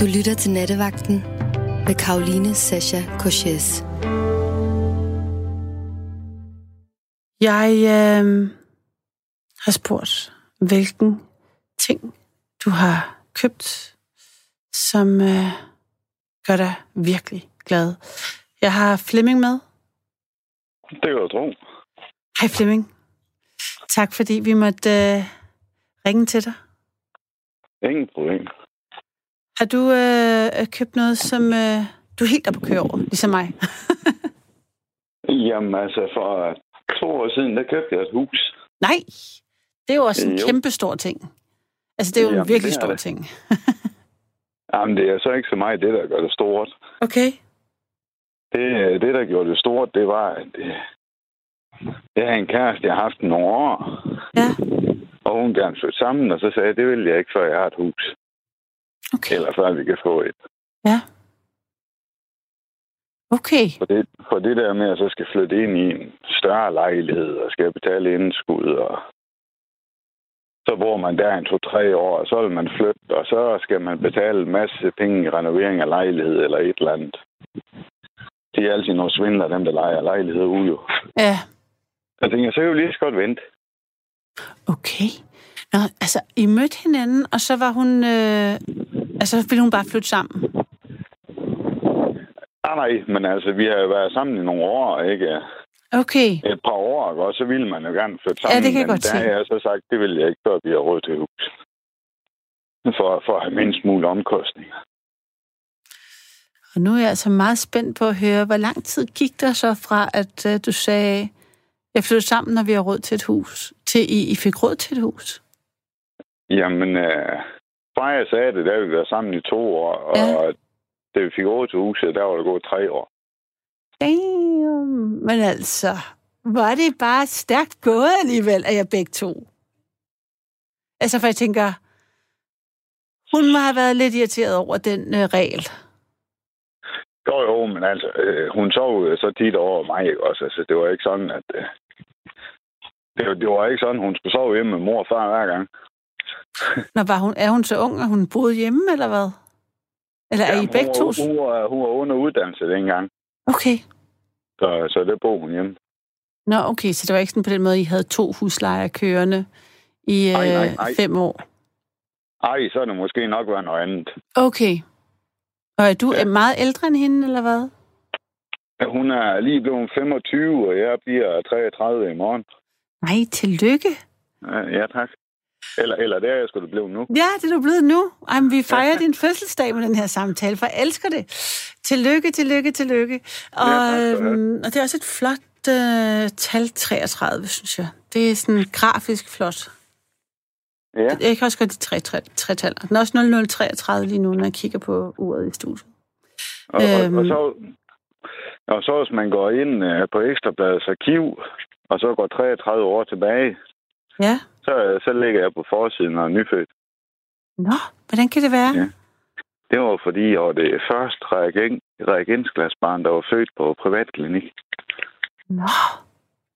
Du lytter til Nattevagten med Karoline Sasha Korches. Jeg øh, har spurgt, hvilken ting du har købt, som øh, gør dig virkelig glad. Jeg har Flemming med. Det kan du tro. Hej Flemming. Tak fordi vi måtte øh, ringe til dig. Ingen problem. Har du øh, købt noget, som øh, du helt er på køre over, ligesom mig? Jamen altså, for to år siden, der købte jeg et hus. Nej, det er jo også en Jo. kæmpe stor ting. Altså, det er jo Jamen, en virkelig stor det. ting. Jamen, det er så ikke så meget det, der gør det stort. Okay. Det, det der gjorde det stort, det var, at øh, jeg har en kæreste, jeg har haft nogle år, Ja, og hun gerne flytte sammen, og så sagde jeg, det vil jeg ikke, før jeg har et hus. Okay. Eller før vi kan få et. Ja. Okay. For det, for det der med, at så skal flytte ind i en større lejlighed, og skal betale indskud, og så bor man der en to-tre år, og så vil man flytte, og så skal man betale en masse penge i renovering af lejlighed eller et eller andet. Det er altid nogle svindler, dem der leger lejlighed ud jo. Ja, Jeg tænker, så kan jeg jo lige så godt vente. okay. Nå, altså, I mødte hinanden, og så var hun... Øh, altså, ville hun bare flytte sammen? Nej, nej, men altså, vi har jo været sammen i nogle år, ikke? Okay. Et par år, og så ville man jo gerne flytte sammen. Ja, det kan jeg men godt der har jeg så sagt, det vil jeg ikke, før vi har råd til hus. For, for at have mindst mulige omkostninger. Og nu er jeg altså meget spændt på at høre, hvor lang tid gik der så fra, at øh, du sagde, jeg flytter sammen, når vi har råd til et hus, til I, I fik råd til et hus? Jamen, øh, fra jeg sagde det, der vi været sammen i to år, og Ja. da vi fik råd til huset, der var det gået tre år. Damn. Men altså, var det bare stærkt gået alligevel, at jeg begge to? Altså, for jeg tænker, hun må have været lidt irriteret over den øh, regel. Jo, jo, men altså, øh, hun sov så tit over mig, ikke også? Altså, det var ikke sådan, at... Øh, det, var- det var ikke sådan, hun skulle sove hjemme med mor og far hver gang. Når var hun, er hun så ung, at hun boede hjemme, eller hvad? Eller er I begge hun, to? Hun var, hun var under uddannelse dengang, Okay. så, så det bor hun hjemme. Nå, okay, så det var ikke sådan på den måde, I havde to huslejer kørende i Nej, nej, øh, nej. fem år? Ej, så er det måske nok været noget andet. Okay. Og er du Ja. meget ældre end hende, eller hvad? Hun er lige blevet 25, og jeg bliver 33 i morgen. Nej, tillykke. Ja, tak. Eller, eller det er jeg skulle blive nu. Ja, det er du blevet nu. Ej, men vi fejrer din fødselsdag med den her samtale, for jeg elsker det. Tillykke, tillykke, tillykke. Og, tak du have. øhm, og det er også et flot øh, tal, 33, synes jeg. Det er sådan grafisk flot. Ja, Jeg kan også godt de tre, tre, tre tal. Den er også 0033 lige nu, når jeg kigger på uret i studiet. og, og, og, Øhm. så, og så hvis man går ind øh, på Ekstrabladets arkiv, og så går 33 år tilbage, Ja. Så, så ligger jeg på forsiden og nyfødt. Nå, hvordan kan det være? Ja. Det var fordi, jeg var det første reagen- reagensglasbarn, der var født på privatklinik. Nå.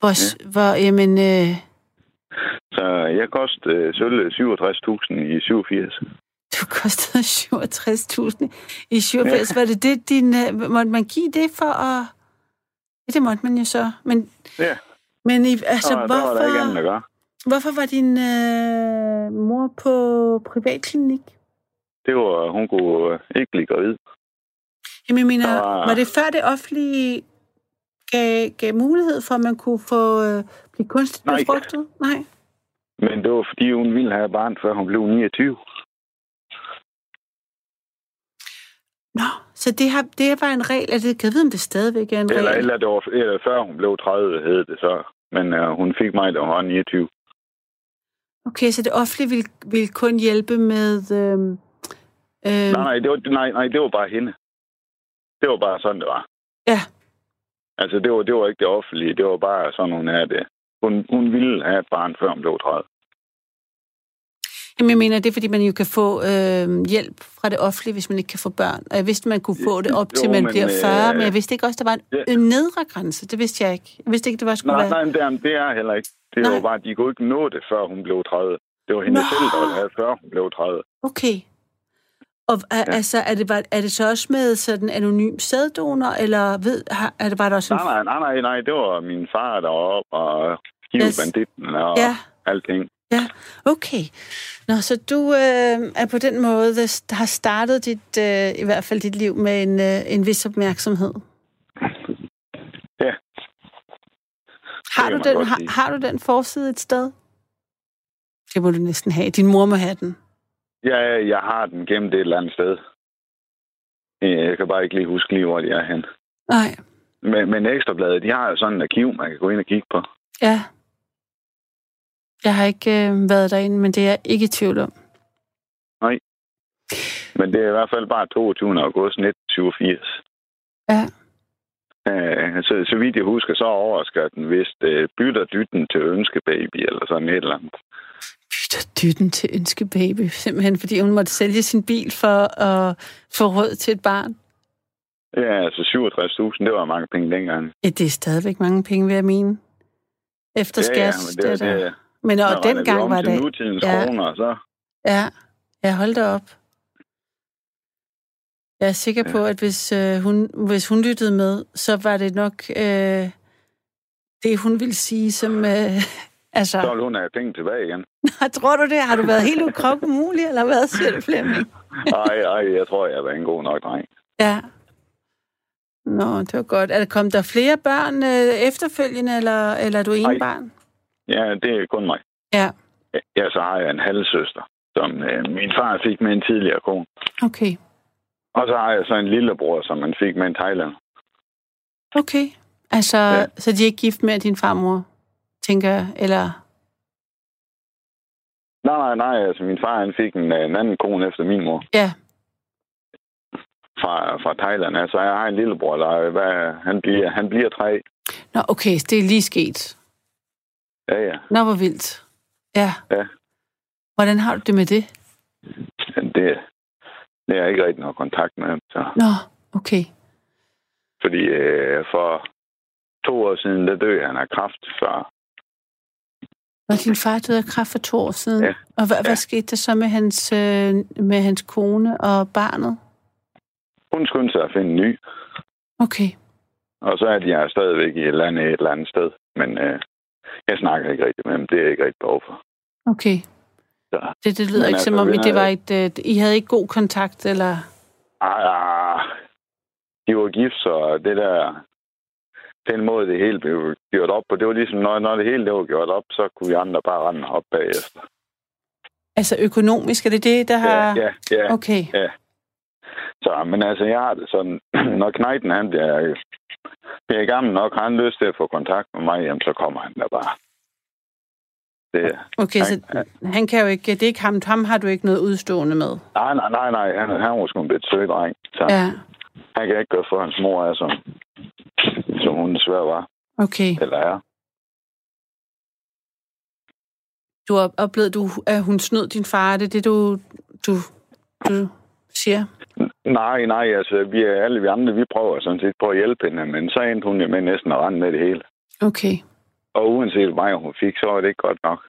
Hvor, ja. hvor jamen, øh, Så jeg kostede øh, sølle 67.000 i 87. du kostede 67.000 i 87. Ja. Var det det, din... Øh, måtte man give det for at... Ja, det måtte man jo så. Men, Ja, men i, altså, så, der var der ikke andet at hvorfor, gøre. Hvorfor var din øh, mor på privatklinik? Det var, hun kunne øh, ikke blive gravid. Jamen, jeg mener, var- var det før det offentlige gav, gav mulighed for, at man kunne få øh, blive kunstigt Nej. befrugtet? Nej. Men det var, fordi hun ville have barn, før hun blev 29. Nå, så det, har, det bare en regel, at det kan jeg vide, om det stadigvæk er en Eller, regel. eller, det var, eller før hun blev 30, hed det så. Men uh, hun fik mig, da hun var 29. Okay, så det offentlige vil, vil kun hjælpe med... Øhm, øhm, Nej, nej det, var, nej, nej, det var bare hende. Det var bare sådan, det var. Ja, Altså, det var, det var ikke det offentlige. Det var bare sådan, hun er det. Hun, hun ville have et barn, før hun blev 30. Jamen, jeg mener, det er, fordi man jo kan få øh, hjælp fra det offentlige, hvis man ikke kan få børn. Og jeg vidste, man kunne få det op Jo, til, man men, bliver 40, øh, men jeg vidste ikke også, der var en ja. nedre grænse. Det vidste jeg ikke. Jeg vidste ikke, det var skulle Nej, være... nej, det er, er heller ikke. Det Nej. var bare, at de kunne ikke nå det, før hun blev 30. Det var hende Nå. selv, der ville have, før hun blev 30. Okay. Og er, ja. altså, er det, bare, er det så også med sådan anonym sæddonor, eller ved, har, er det bare der også en... Nej, nej, nej, nej, nej, det var min far deroppe, og banditten og Ja. alting. Ja, okay. Nå, så du øh, er på den måde, der har startet dit, øh, i hvert fald dit liv med en, øh, en vis opmærksomhed. Ja. Har du, den, har, har du den forside et sted? Det må du næsten have. Din mor må have den. Ja, jeg har den gemt et eller andet sted. Jeg kan bare ikke lige huske lige, hvor de er hen. Nej, Men, men Ekstrabladet, de har jo sådan et arkiv, man kan gå ind og kigge på. ja. Jeg har ikke øh, været derinde, men det er jeg ikke i tvivl om. Men det er i hvert fald bare 22. august 1987. Ja. Øh, så, så vidt jeg husker, så overrasker den vist øh, bytter dytten til ønskebaby, eller sådan et eller andet. Bytter dytten til ønskebaby, simpelthen fordi hun måtte sælge sin bil for at få råd til et barn. Ja, altså 67.000, det var mange penge dengang. Ja, det er stadigvæk mange penge, vil jeg mene. Efter ja, ja, skat. men det, det, det, det, det, men og dengang om var det... nutidens Ja. kroner, så... Ja, jeg holdt det op. Jeg er sikker på, at hvis, øh, hun, hvis hun lyttede med, så var det nok øh, det, hun ville sige, som... Øh, altså, Så hun have penge tilbage igen. tror du det? Har du været helt ukrop mulig, eller hvad siger du, Flemming? Ej, ej, jeg tror, jeg var en god nok dreng. Ja. Nå, det var godt. Er der kommet der flere børn øh, efterfølgende, eller, eller er du en Ej. barn? Ja, det er kun mig. Ja, Ja, så har jeg en halvsøster, som øh, min far fik med en tidligere kone. okay. Og så har jeg så en lillebror, som man fik med en thailand. Okay. Altså, ja. Så de er ikke gift med din farmor, tænker jeg, eller... Nej, nej, nej, altså min far han fik en, øh, en anden kone efter min mor Ja, fra, fra Thailand. Altså jeg har en lillebror, der er- hvad, han, bliver, han bliver tre. Nå, okay, det er lige sket. Ja, ja. Nå, hvor vildt. Ja. Ja. Hvordan har du det med det? Det, det er jeg ikke rigtig noget kontakt med ham. Så. Nå, okay. Fordi øh, for to år siden, der døde han af kræft. Så Var din far døde af kræft for to år siden? Ja. Og hvad, ja. Hvad skete der så med hans, øh, med hans kone og barnet? hun skyndte sig at finde en ny. Okay. Og så er de her stadigvæk i et eller andet, et eller andet sted. Men øh, jeg snakker ikke rigtig med dem. Det er ikke rigtig behov for. Okay. Så. Det, det lyder Men ikke altså, som om, I, det var et, øh, I havde ikke god kontakt, eller... Ah, ah, de var gift, så det der... Den måde, det hele blev gjort op på, det var ligesom, når, når det hele det var gjort op, så kunne vi andre bare rende op bagefter. Altså økonomisk, er det det, der har... Ja, ja, ja. Okay. Så, men altså, jeg har det sådan, når knejten han bliver, bliver gammel nok, har han lyst til at få kontakt med mig, jamen, så kommer han der bare. Det, Okay, så han kan jo ikke... Det er ikke ham. Ham har du ikke noget udstående med. nej, nej, nej, nej, han, han var sgu en lidt sød dreng, så ja. Han kan ikke gøre for, hans mor er som, som hun desværre var, okay. eller er. Du har oplevet, du, at hun snød din far. Er det det, du, du, du siger? Nej, nej, altså, vi er alle vi andre, vi prøver sådan set på at hjælpe hende, men så endte hun jo med næsten at rende med det hele. Okay. Og uanset meget hun fik, så var det ikke godt nok.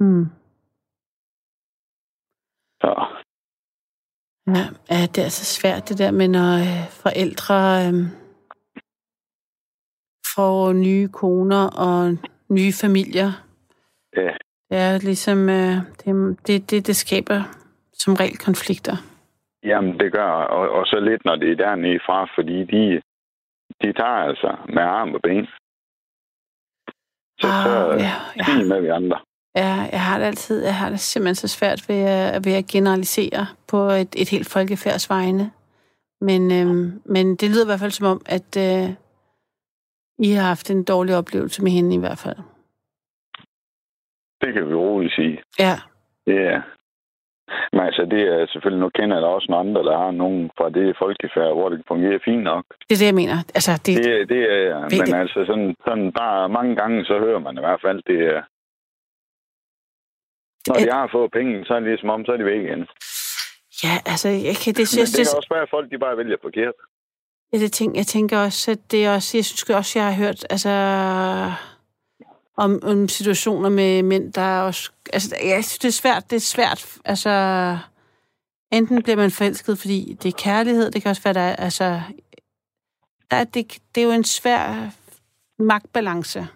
Mm. Så Ja, ja, det er så svært det der med, når øh, forældre øh, får nye koner og nye familier. ja, Det er ligesom, øh, det, det, det, det skaber som regel konflikter. jamen det gør, og, og så lidt, når det er dernede fra, fordi de, de tager altså med arm og ben. Så, så Ah, ja, ja. fint med vi andre. Ja, jeg har det altid, jeg har det simpelthen så svært ved at, ved at generalisere på et, et helt folkefærds vegne. Men, øhm, men det lyder i hvert fald som om, at øh, I har haft en dårlig oplevelse med hende i hvert fald. Det kan vi roligt sige. Ja, er, men altså, det er selvfølgelig, nu kender jeg da også nogle andre, der har nogen fra det folkefærd, hvor det fungerer fint nok. det er det, jeg mener. Altså, det, Det, det er, Det- men altså sådan, sådan bare mange gange, så hører man i hvert fald, det er, når de har fået penge, så er det ligesom om, så er de væk igen. ja, altså, jeg kan, det, Men synes, det det, kan også være, at folk de bare vælger forkert. ja, det tænker, jeg tænker også, at det er også, jeg synes også, jeg har hørt, altså, om, om situationer med mænd, der er også, altså, jeg synes, det er svært, det er svært, altså, enten bliver man forelsket, fordi det er kærlighed, det kan også være, der er, altså, der er, det, det er jo en svær magtbalance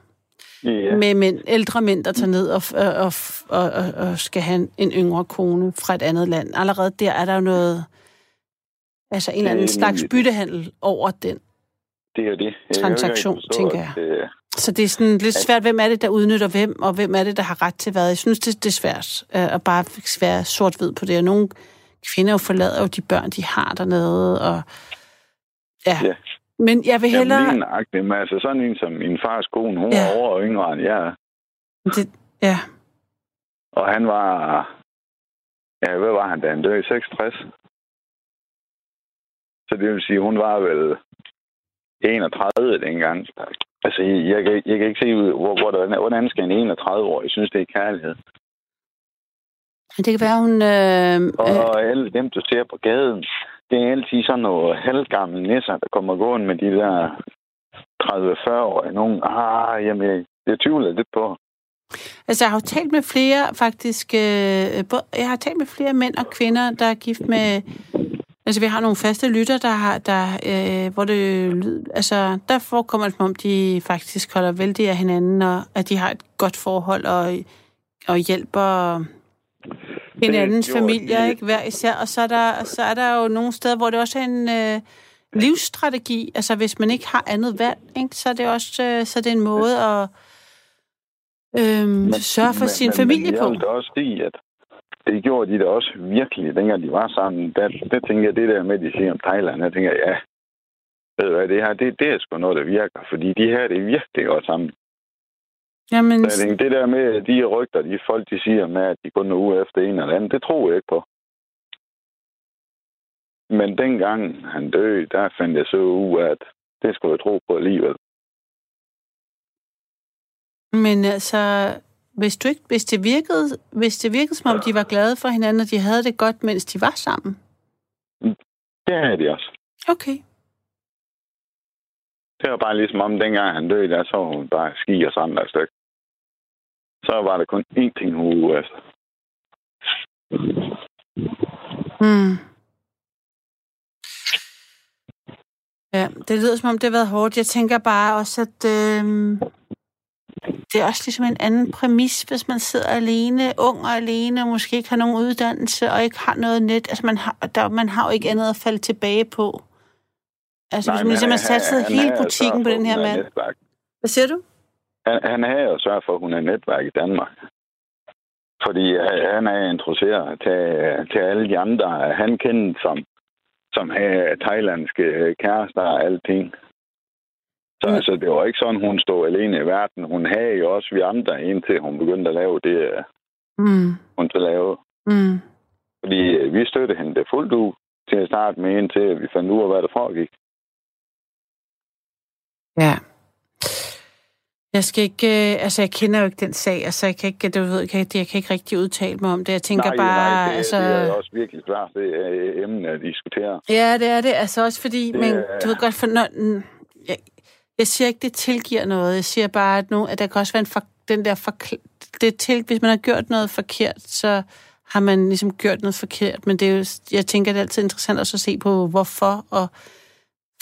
Ja. med mænd, ældre mænd, der tager ned og, og, og, og, og, skal have en, yngre kone fra et andet land. Allerede der er der jo noget, altså en eller anden slags byttehandel over den. Det er det. Jeg jo ikke Transaktion, forstå, tænker at, øh, Så det er sådan lidt svært, hvem er det, der udnytter hvem, og hvem er det, der har ret til hvad. Jeg synes, det, det er svært øh, at bare være sort-hvid på det. Og nogle kvinder jo forlader jo de børn, de har dernede, og ja. Ja. Men jeg vil hellere... Jamen, lige men altså sådan en som min fars kone, hun Ja. var over og yngre end jeg, er. Det, ja. og han var, ja, hvad var han da? Han døde i 66. Så det vil sige, hun var vel 31 dengang. Altså, jeg kan, jeg kan ikke se, hvor, hvor der, hvordan skal en 31-årig synes, det er kærlighed. Det kan være, hun... Øh, Og, øh, og alle dem, du ser på gaden, det er altid sådan nogle halvgamle nisser, der kommer gående med de der 30-40-årige. Nogen, ah, jamen, jeg, jeg tvivler lidt på. Altså, jeg har jo talt med flere, faktisk... Øh, jeg har talt med flere mænd og kvinder, der er gift med... Altså, vi har nogle faste lytter, der har... Der, øh, hvor det Altså, der forekommer det, som om de faktisk holder vældig af hinanden, og at de har et godt forhold og, og hjælper hinandens familier, ikke? Hver især. Og så er, der, så er der jo nogle steder, hvor det også er en... Øh, livsstrategi, altså hvis man ikke har andet valg, ikke, så er det også øh, så er det en måde at øhm, sørge for sin familie men på. vil da også sige, at det gjorde de da også virkelig, dengang de var sammen. Der, der tænker jeg, det der med, at de siger om Thailand, jeg tænker, ja, ved du hvad, det her, det, det er sgu noget, der virker, fordi de her, det er virkelig godt sammen. Jamen, Så jeg tænker, det der med, at de rygter, de folk, de siger med, at de kun er ude efter en eller anden, det tror jeg ikke på. Men dengang han døde, der fandt jeg så ud af, at det skulle jeg tro på alligevel. men altså, hvis, du ikke, hvis, det virkede, hvis det virkede, som om de var glade for hinanden, og de havde det godt, mens de var sammen. Det havde de også. Okay. Det var bare ligesom om, dengang han døde, der så hun bare ski og sådan der stykke. Så var der kun én ting, hun ude efter. Hmm. Ja, det lyder som om, det har været hårdt. Jeg tænker bare også, at øhm, det er også ligesom en anden præmis, hvis man sidder alene, ung og alene, og måske ikke har nogen uddannelse, og ikke har noget net. Altså, man har, der, man har jo ikke andet at falde tilbage på. Altså, Nej, hvis man ligesom har satset hele butikken på den her mand. Netværk. Hvad siger du? Han, han havde jo sørget for, at hun er netværk i Danmark. Fordi øh, han er interesseret til, til alle de andre, han kendte som, som havde thailandske kærester og alting. Så Mm. altså, det var ikke sådan, hun stod alene i verden. Hun havde jo også vi andre, indtil hun begyndte at lave det, øh, Mm. hun til lave. Mm. Fordi øh, vi støttede hende det fuldt ud til at starte med, indtil vi fandt ud af, hvad der foregik. Ja. Jeg skal ikke, øh, altså jeg kender jo ikke den sag, altså jeg kan ikke, du ved, jeg kan, jeg kan ikke rigtig udtale mig om det. Jeg tænker nej, bare, nej, det, altså... det er også virkelig svært, det er emne at diskutere. Ja, det er det. Altså også fordi, Det men du ved godt, for når, jeg, jeg siger ikke, det tilgiver noget. Jeg siger bare, at, nu, at der kan også være en for, den der forkl- det til, hvis man har gjort noget forkert, så har man ligesom gjort noget forkert. Men det er jo, jeg tænker, det er altid interessant også at se på, hvorfor. Og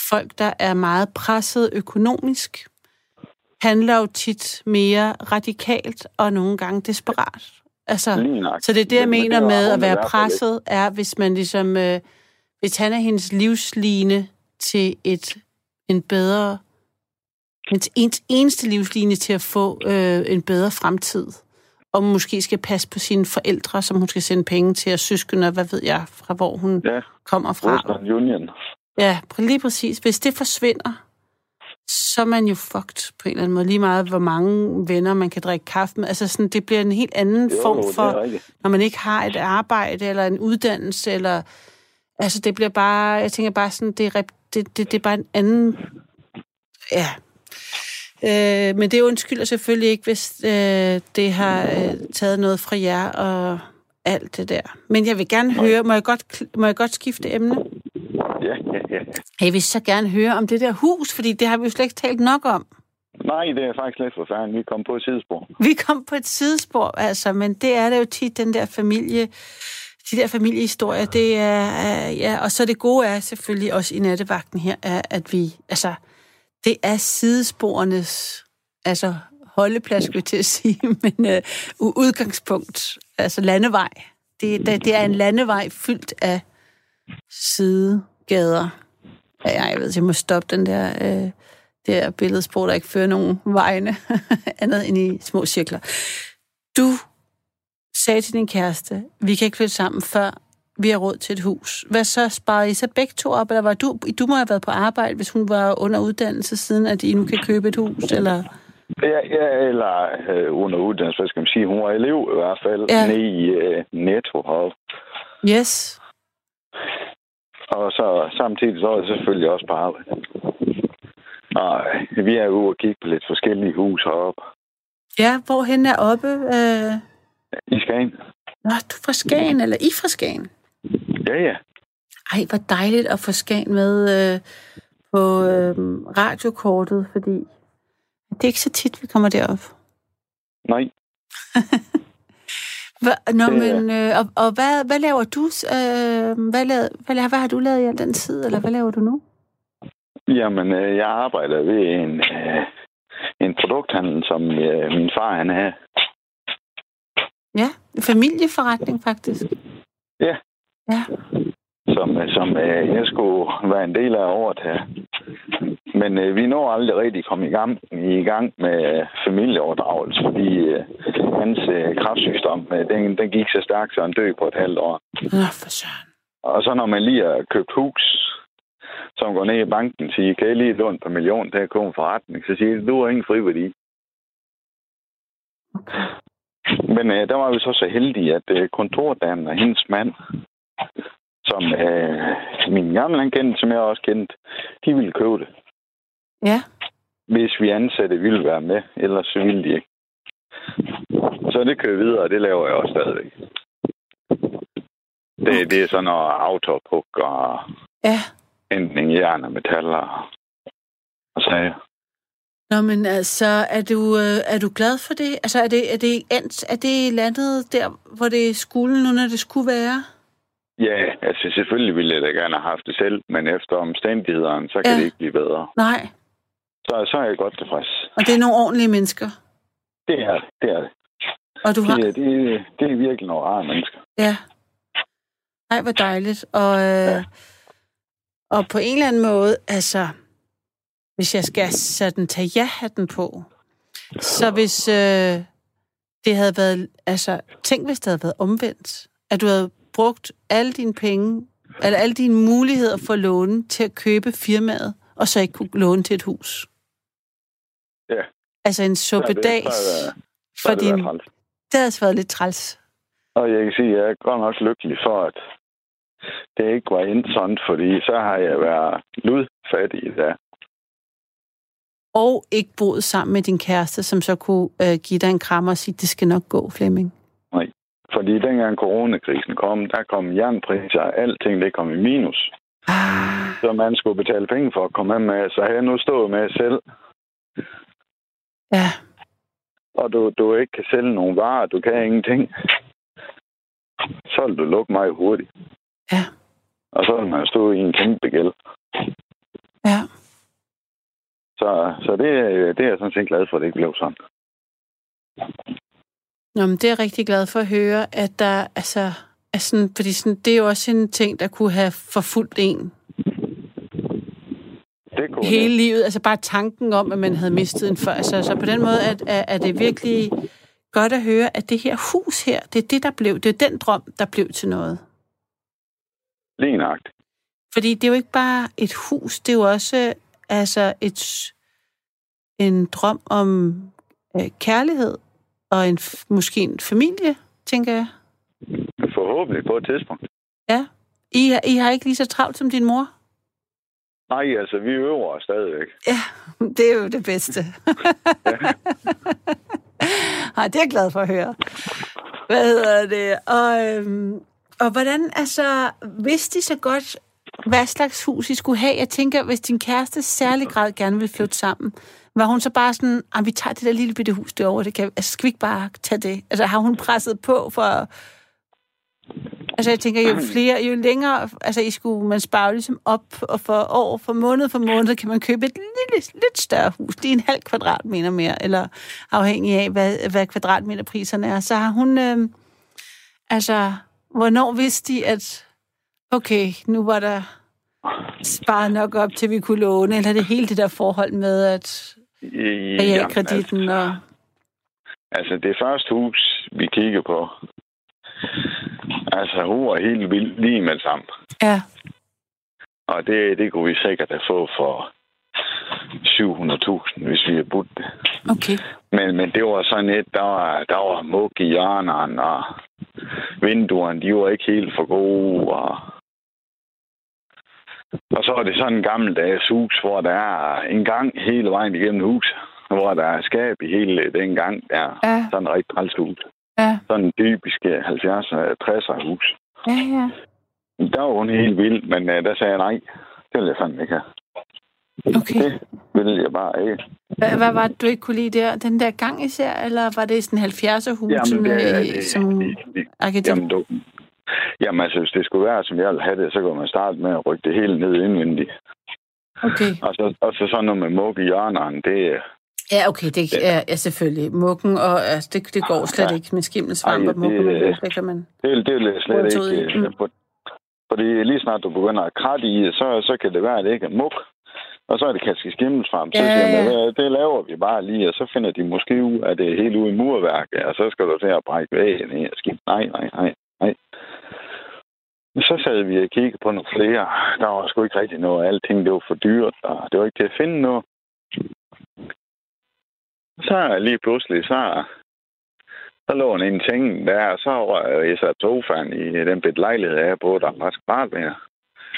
folk, der er meget presset økonomisk, handler jo tit mere radikalt og nogle gange desperat. Altså, så det er det, jeg Men- men mener med at være presset, er, hvis man ligesom... Øh, hvis han er hendes livsline til et en bedre... Ens, ens eneste livsline til at få øh, en bedre fremtid. Og måske skal passe på sine forældre, som hun skal sende penge til, og søskende, og hvad ved jeg, fra hvor hun. Ja, kommer fra. Western Union. Ja, lige præcis. Hvis det forsvinder, så er man jo fucked på en eller anden måde. Lige meget, hvor mange venner man kan drikke kaffe med. Altså sådan, det bliver en helt anden Jo, form for, når man ikke har et arbejde eller en uddannelse, eller... Altså, det bliver bare... Jeg tænker bare sådan, det er, det, det, det er bare en anden... Ja. Øh, men det undskylder selvfølgelig ikke, hvis øh, det har øh, taget noget fra jer og alt det der. Men jeg vil gerne høre... Må jeg godt, må jeg godt skifte emne? Ja, ja, ja. Jeg vil så gerne høre om det der hus, fordi det har vi jo slet ikke talt nok om. Nej, det er faktisk lidt forfærdeligt. Vi kom på et sidespor. Vi kom på et sidespor, altså, men det er det jo tit, den der familie, de der familiehistorier, det er, ja, og så det gode er selvfølgelig også i nattevagten her, er, at vi, altså, det er sidesporenes, altså holdeplads, skulle jeg til at sige, men øh, udgangspunkt, altså landevej. Det, det, det er en landevej fyldt af sidegader. Ja, jeg ved, jeg må stoppe den der, øh, der billedsprog, der ikke fører nogen vegne, andet end i små cirkler. Du sagde til din kæreste, vi kan ikke flytte sammen, før vi har råd til et hus. Hvad så? Sparede I så begge to op, eller var du, du må have været på arbejde, hvis hun var under uddannelse, siden at I nu kan købe et hus, eller... Ja, ja eller øh, under uddannelse, hvad skal man sige. Hun var elev i hvert fald, Ja. nede i øh, Netto heroppe. Yes. Og så samtidig så er jeg selvfølgelig også på arbejde. Og øh, vi er ude og kigge på lidt forskellige huse heroppe Ja, hvorhen er oppe? Øh... i Skagen. Nå, du er fra Skagen, eller I fra Skagen? Ja, ja. Ej, hvor dejligt at få Skagen med øh, på øh, radiokortet, fordi det er ikke så tit, vi kommer derop. Nej, Hva, nå, Det men, øh, og, og hvad, hvad laver du? Øh, hvad, lavede, hvad, hvad har du lavet i al den tid, eller hvad laver du nu? jamen øh, jeg arbejder ved en, øh, en produkthandel, som øh, min far han er. Ja, en familieforretning faktisk. Ja. Ja, som, øh, som øh, jeg skulle være en del af året her. Men øh, vi når aldrig rigtig komme i gang, i gang med øh, familieoverdragelse, fordi øh, hans øh, kraftsygdom, øh, den, den gik så stærkt, så han døde på et halvt år. Nå, for søren. Og så når man lige har købt hus, som går ned i banken og siger, kan jeg lige låne på million til at komme en forretning? Så siger de, du har ingen friværdi. Men øh, der var vi så så heldige, at øh, kontordamen og hendes mand, som øh, min gamle han kendte, som jeg også kendte, de ville købe det. Ja, Hvis vi ansatte ville være med, ellers så ville de ikke. Så det kører videre, og det laver jeg også stadigvæk. Det, det er sådan noget autopuk og ja. enten jern og metaller og sager. Nå, men altså, er du, øh, er du glad for det? Altså, er det, er det endt, er det landet der, hvor det skulle nu, når det skulle være? Ja, altså selvfølgelig ville jeg da gerne have haft det selv, men efter omstændighederne, så kan Ja. det ikke blive bedre. Nej, Så, så er jeg godt tilfreds. og det er nogle ordentlige mennesker. Det er det. Det er, det. Og du har... Det, er- det, det er virkelig nogle rare mennesker. Ja. Nej, hvor dejligt. Og, øh, Ja. og på en eller anden måde, altså, hvis jeg skal sådan tage ja-hatten på, så hvis øh, det havde været, altså, tænk hvis det havde været omvendt, at du havde brugt alle dine penge, eller alle dine muligheder for låne til at købe firmaet, og så ikke kunne låne til et hus. Ja. Altså en suppedags for det din... Det havde altså været lidt træls. Og jeg kan sige, at jeg er godt nok lykkelig for, at det ikke var endt sådan, fordi så har jeg været ludfattig i dag. og ikke boet sammen med din kæreste, som så kunne øh, give dig en kram og sige, det skal nok gå, Flemming. Fordi dengang coronakrisen kom, der kom jernpriser og alting, det kom i minus. Ah, Så man skulle betale penge for at komme med. Så jeg nu stået med selv, ja, og du, du ikke kan sælge nogen varer, du kan ingenting. Så vil du lukke mig hurtigt. Ja. Og så vil man stå i en kæmpe gæld. ja. Så, så det, er- det er jeg sådan set glad for, at det ikke blev sådan. Nå, men det er jeg rigtig glad for at høre, at der, altså, er sådan, fordi sådan, det er jo også en ting, der kunne have forfulgt en Det kunne hele livet. Altså bare tanken om, at man havde mistet en før. Altså, så på den måde er, er, er det virkelig godt at høre, at det her hus her, det er det, der blev, det er den drøm, der blev til noget. lige nøjagtigt. Fordi det er jo ikke bare et hus, det er jo også altså et, en drøm om øh, kærlighed og en, måske en familie, tænker jeg. Forhåbentlig på et tidspunkt. Ja. I, har- I har ikke lige så travlt som din mor? Nej, altså, vi øver os stadigvæk. Ja, det er jo det bedste. Ej, det er jeg glad for at høre. Hvad hedder det? Og, øhm, og hvordan, altså, vidste de så godt, hvad slags hus I skulle have? Jeg tænker, hvis din kæreste særlig grad gerne vil flytte sammen, var hun så bare sådan, at vi tager det der lille bitte hus derovre, det kan, altså, skal vi ikke bare tage det? Altså, har hun presset på for... Altså, jeg tænker, jo flere, jo længere, altså, I skulle, man sparer ligesom op, og for år, for måned for måned, kan man købe et lille, lidt større hus. Det er en halv kvadratmeter mere, eller afhængig af, hvad, hvad kvadratmeterpriserne er. Så har hun, øh, altså, hvornår vidste de, at okay, nu var der sparet nok op, til vi kunne låne, eller det hele det der forhold med, at realkreditten altså, og... Altså, det første hus, vi kiggede på, altså, hun var helt vild lige med det samme. Ja. Og det, det kunne vi sikkert have fået for 700.000, hvis vi havde budt det. Okay. Men, men det var sådan et, der var, der var mug i hjørnerne, og vinduerne, de var ikke helt for gode, og og så er det sådan en gammeldags hus, hvor der er en gang hele vejen igennem huset, hvor der er skab i hele den gang. Der Ja. sådan en rigtig træls hus. Ja, Sådan en typisk 70'er, 60'er hus. ja, ja. Der var hun helt vild, men uh, der sagde jeg nej. Det vil jeg fandme ikke have. Okay. Det ville jeg bare ikke. Hvad, hvad var det, du ikke kunne lide der? Den der gang især, eller var det sådan 70'er husene det, som det, det, arkitekt? jamen, du, jamen altså, hvis det skulle være, som jeg ville have det, så kunne man starte med at rykke det hele ned indvendigt. Okay. Og så, og så sådan noget med mug i hjørnerne, det, Ja, okay, det er ja, selvfølgelig. Mukken, og altså, det, det går slet Ja. ikke med skimmelsvamp og mukken, det- det, kan man... det, det jeg slet I? ikke. Mm. For, fordi lige snart du begynder at kratte i så, så kan det være, at det ikke er mug. Og så er det kasket skimmelsvamp. Så Ja, siger man, ja. "Hvad, det laver vi bare lige, og så finder de måske ud, at det er helt ude i murværket, og så skal du til at brække væggen ned og skifte. Nej, nej, nej, nej. Så sad vi og kiggede på nogle flere. Der var sgu ikke rigtig noget. Alting det var for dyrt, og det var ikke til at finde noget. Så lige pludselig, så, så lå han en ting der, og så røg jeg så togfan i den bit lejlighed, jeg på, der var kvadratmeter.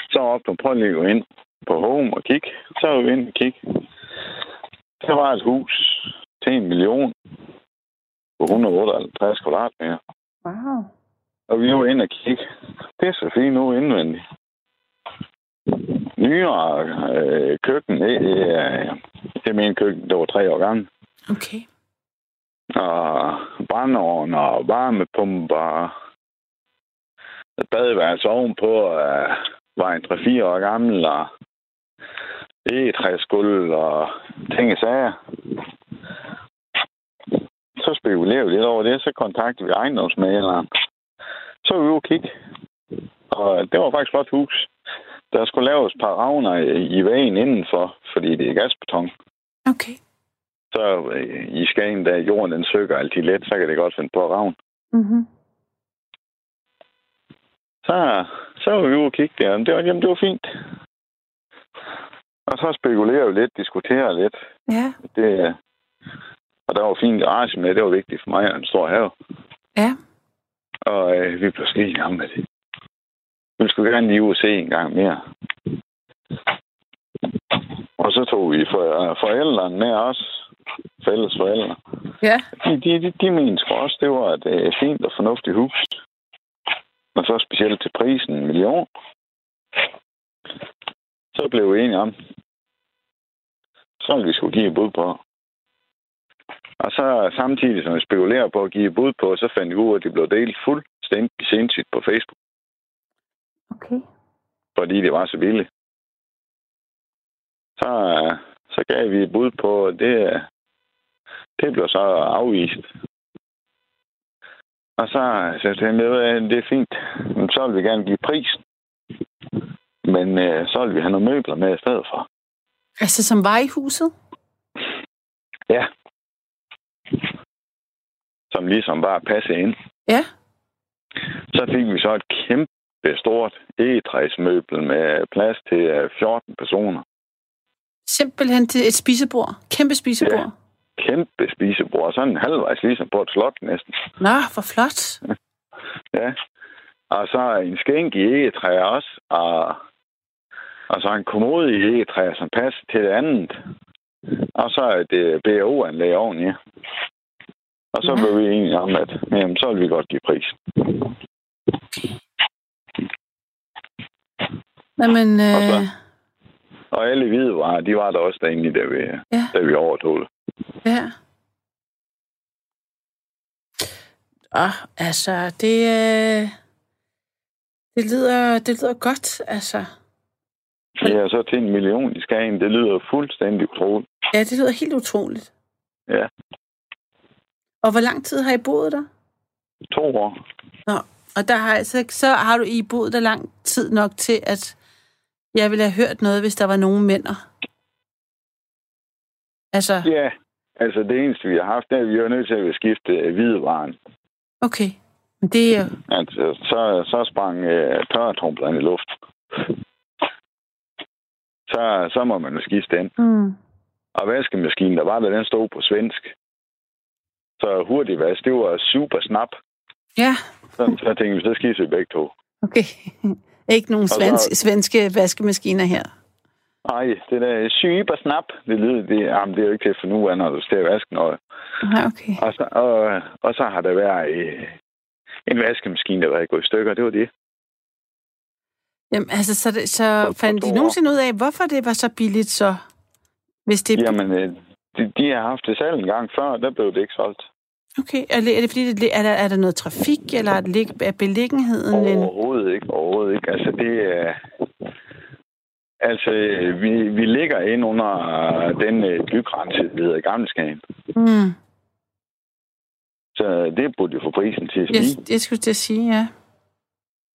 Så op, på prøv lige at gå ind på home og kigge. Så var vi ind og kigge. Der var et hus til en million på 158 kvadratmeter. Wow. Og vi var inde og kigge. Det er så fint nu indvendigt. Nyere øh, køkken, det, det, er- det er min køkken, der var tre år gammel. Okay. Og brændeovn og varmepumper. Badeværelse ovenpå øh, var en 3-4 år gammel, og egetræsgulv og ting og sager. Så spekulerede vi lidt over det, så kontaktede vi ejendomsmaleren. Så var vi ude og kigge. Og det var faktisk et flot hus. Der skulle laves et par ravner i væggen indenfor, fordi det er gasbeton. Okay. Så øh, i Skagen, da jorden den søger altid let, så kan det godt finde på at ravne. Mm-hmm. Så, så var vi ude og kigge der, og det var, jamen, det var fint. Og så spekulerer vi lidt, diskuterer lidt. Ja. Det, og der var fin garage med, det var vigtigt for mig, og en stor have. Ja. Og øh, vi blev skide det. Vi skulle gerne lige ud og se en gang mere. Og så tog vi for, forældrene med os. Fælles forældre. Ja. De, de, de, de mente sgu også, det var et øh, fint og fornuftigt hus. Og så specielt til prisen en million. Så blev vi enige om, så ville vi skulle give et bud på. Og så samtidig, som vi spekulerer på at give bud på, så fandt vi ud af, at det blev delt fuldstændig sindssygt på Facebook, Okay. fordi det var så billigt. Så, så gav vi et bud på, og det, det blev så afvist. Og så så jeg tænkte jeg, at det er fint. Men så vil vi gerne give prisen. Men øh, så vil vi have nogle møbler med i stedet for. Altså, som var i huset? Ja. Som ligesom bare passe ind. Ja. Så fik vi så et kæmpe stort egetræsmøbel med plads til øh, 14 personer. Simpelthen til et spisebord. Kæmpe spisebord. Ja. Kæmpe spisebord. Sådan halvvejs ligesom på et slot næsten. Nå, hvor flot. Ja. Og så en skænk i egetræ også. Og, og så en kommode i egetræ, som passer til det andet. Og så et øh, BO-anlæg oveni. Og så blev vi enige om, at jamen, så vil vi godt give pris. Jamen, Og så- øh, Og alle hvidevarer, de var der også derinde, da vi, Ja. da vi overtog det. ja. Ah, altså, det... Øh, Det lyder, det lyder godt, altså. Det er så til en million i Skagen. Det lyder fuldstændig utroligt. Ja, det lyder helt utroligt. Ja. Og hvor lang tid har I boet der? To år. Nå, og der har altså, så har du I boet der lang tid nok til, at jeg ville have hørt noget, hvis der var nogen mænder. Altså, Ja, altså det eneste, vi har haft, det er, at vi er nødt til at skifte øh, hvidevaren. okay. Men det er jo... Altså, så, så sprang øh, tørretrumplerne i luft. Så, så må man jo skifte den. Mm. Og vaskemaskinen, der var der, den stod på svensk. Så hurtig vask, det var super snap. Ja, Så, så tænkte vi, så skifter vi begge to. okay. Ikke nogen så- svensk, svenske vaskemaskiner her. Ej, det der super snap, det lyder, det, jamen, det er jo ikke til ud af, når du skal vaske noget. Nej, okay. Og så, og, og så har der været øh, en vaskemaskine, der var gået i stykker. Det var det. Jamen, altså, så, det, så fandt de nogensinde ud af, hvorfor det var så billigt så? Hvis det... Jamen, øh, de, de har haft det salg en gang før, der blev det ikke solgt. Okay, er det, er det fordi, det, er, der, er der noget trafik, eller er, det, er beliggenheden en... Overhovedet ikke, overhovedet ikke. Altså, det er... Altså, vi, vi ligger ind under den øh, bygrænse, der hedder Gammelskagen. Mm. Så det burde jo få prisen til at stige. Jeg, jeg skulle til at sige, ja.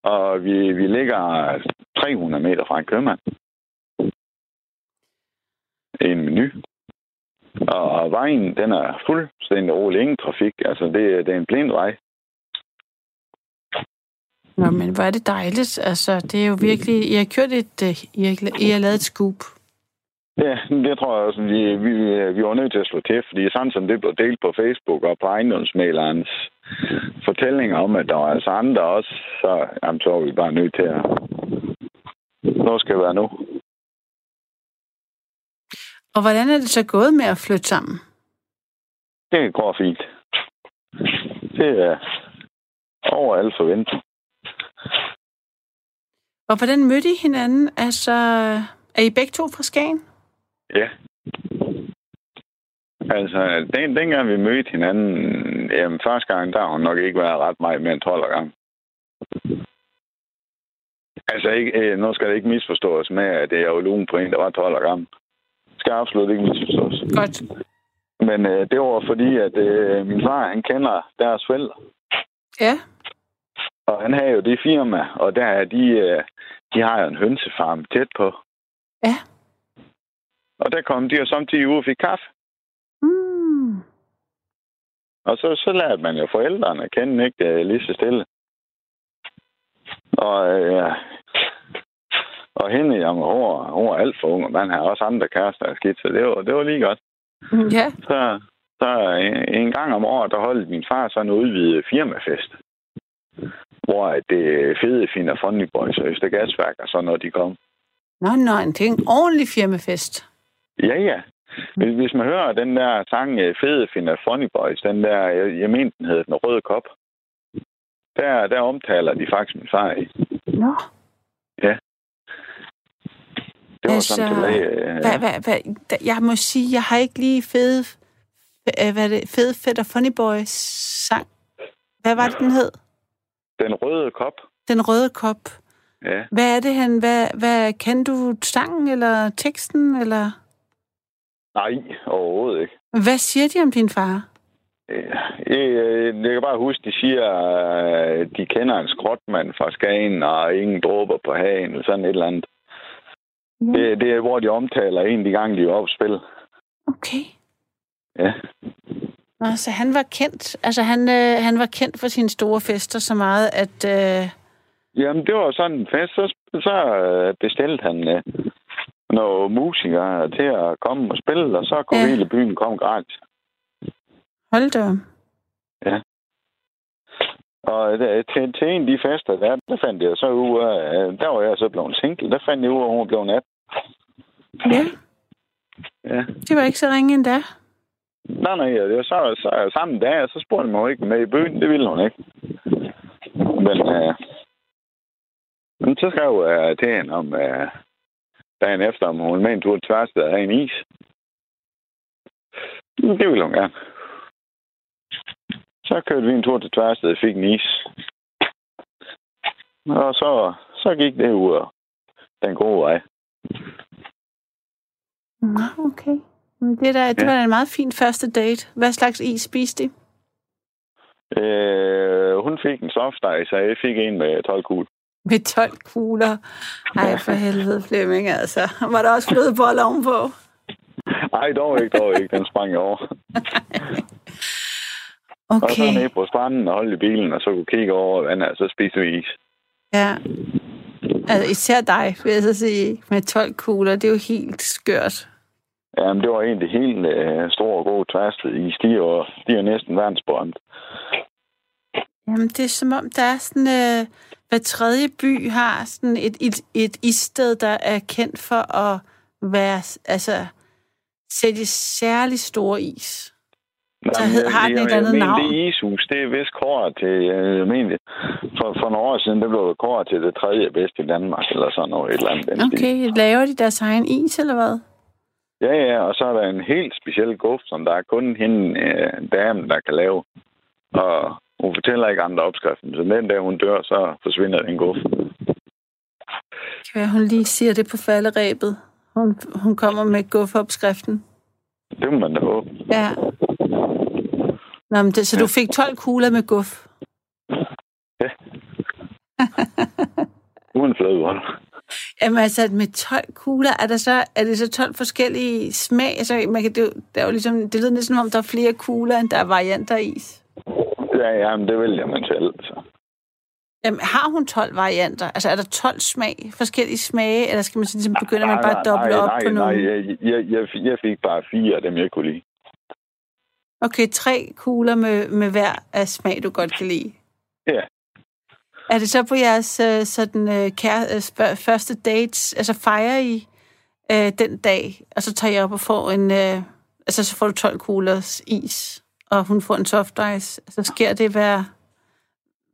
Og vi, vi ligger 300 meter fra en købmand. En menu. Og vejen, den er fuldstændig rolig. Ingen trafik. Altså, det, det er en blind vej. Nå, men hvor er det dejligt. Altså, det er jo virkelig... I har kørt et... øh, I har, I har lavet et scoop. Ja, det tror jeg også, vi, vi, vi var nødt til at slå til, fordi sådan som det blev delt på Facebook og på ejendomsmalerens fortællinger om, at der var altså andre også, så, jamen, så var vi bare nødt til at... Nu skal det være nu. Og hvordan er det så gået med at flytte sammen? Det går fint. Det er over al forventning. Og hvordan mødte I hinanden? Altså, er I begge to fra Skagen? Ja. Altså, den, dengang vi mødte hinanden, jamen, første gang, der har hun nok ikke været ret meget mere end 12 gange. Altså, ikke, øh, nu skal det ikke misforstås med, at det er jo lugen på en, der var 12 gange. Det skal absolut ikke misforstås. Godt. Men øh, det var fordi, at øh, min far, han kender deres forældre. Ja. Og han havde jo det firma, og der er de, øh, de har jo en hønsefarm tæt på. Ja. Og der kom de jo samtidig ud og fik kaffe. Mm. Og så, så lærte man jo forældrene at kende, ikke? Det lige så stille. Og, øh, og hende, jamen, hun, var- hun var alt for ung, og man har også andre kærester af skidt, så det var, det var lige godt. Ja. Så, så en, en gang om året, der holdt min far sådan en udvidet firmafest. Hvor det fede finder Funny Boys og Østergasværk og sådan noget, de kom. Nå, nå, det er en ordentlig firmafest. Ja, ja. Hvis, hvis man hører den der sang øh, Fede finder Funny Boys, den der, jeg, jeg mener, den hedder Den Røde Kop, der, der omtaler de faktisk min far i. Nå. Det var Altså, sådan tilbage. Øh, hvad, da- jeg må sige, jeg har ikke lige fede, øh, hvad er det, fede og Funny Boys sang. Hvad var det, den hed? Den Røde Kop. Den røde kop. Ja. Hvad er det, han... Hvad, hvad, kan du sangen eller teksten, eller... Nej, overhovedet ikke. Hvad siger de om din far? Øh, øh, Jeg kan bare huske, de siger, at de kender en skråtmand fra Skagen, og ingen dråber på hagen, eller sådan et eller andet. Ja. Det, det er, hvor de omtaler en de gange, de er spille. Okay. Ja. Nå, så han var kendt. Altså, han, øh, han var kendt for sine store fester så meget, at... Øh, Jamen, det var sådan en fest. Så, så øh, bestilte han øh, nogle musikere til at komme og spille, og så kunne Ja. ja. hele byen komme gratis. hold da. Og der, til, til en af de fester, der, der fandt jeg så ud af, øh, der var jeg så blevet single. Der fandt jeg ud af, at hun blevet 18. Ja, Ja. det var ikke så ringe endda. Nej, nej, det var så, så samme dag, og så spurgte hun mig ikke med i byen. Det ville hun ikke. Men, øh, men så skrev jeg til hende om øh, dagen efter, om hun med en tur til Tværsted og have en is. Det ville hun gerne. Så kørte vi en tur til Tværsted og fik en is. Og så, så gik det ud den gode vej. Nå, okay. Det, der, det var en meget fin første date. Hvad slags is spiste de? Øh, hun fik en soft ice, og jeg fik en med 12 kugler. Med 12 kugler. Ej, for helvede, Flemming, altså. Var der også flødeboller ovenpå? Nej, dog ikke, dog ikke. Den sprang jeg over. Og så Okay. ned på stranden og holde i bilen, og så kunne kigge over vandet, og så spiste vi is. Ja. Altså, især dig, vil jeg så sige, med 12 kugler. Det er jo helt skørt. Jamen, det var egentlig helt øh, stor og god tværsted is. De er, de er næsten verdensberømt. Jamen, det er som om, der er sådan... Øh, hver tredje by har sådan et, et, et issted, der er kendt for at være... Altså, sælge særlig store is. Så hed- har den et andet navn? Det ishus, det er vist kåret til, øh, jeg mener, for, for nogle år siden, det blev kåret til det tredje bedste i Danmark, eller sådan noget, et eller andet. den stil. Okay, laver de deres egen is, eller hvad? Ja, ja, og så er der en helt speciel guf, som der er kun hende, øh, damen, der kan lave. Og hun fortæller ikke andre opskriften, så den dag hun dør, så forsvinder den guf. Kan være, hun lige siger det på falderæbet. Hun, hun kommer med gufferopskriften. Det må man da håbe. Ja. Nå, men det, så du fik 12 kugler med guf. Uden flødevold. Jamen altså, med 12 kugler, er, der så, er det så 12 forskellige smag? Altså, man kan, det, det, er jo ligesom, det lyder næsten som om, der er flere kugler, end der er varianter af is. Ja, ja, men det vælger man selv. Så. Jamen, har hun 12 varianter? Altså, er der 12 smag, forskellige smage, eller skal man så ligesom begynde, at man bare doble op nej, på nej, nogle? jeg, jeg, jeg, jeg fik bare fire af dem, jeg kunne lide. Okay, tre kugler med, med hver af smag, du godt kan lide. Ja. Er det så på jeres øh, sådan, øh, kære, øh, spørg, første dates, altså fejrer I øh, den dag, og så tager jeg op og får en, øh, altså så får du 12 kuglers is, og hun får en soft ice. Altså sker det hver,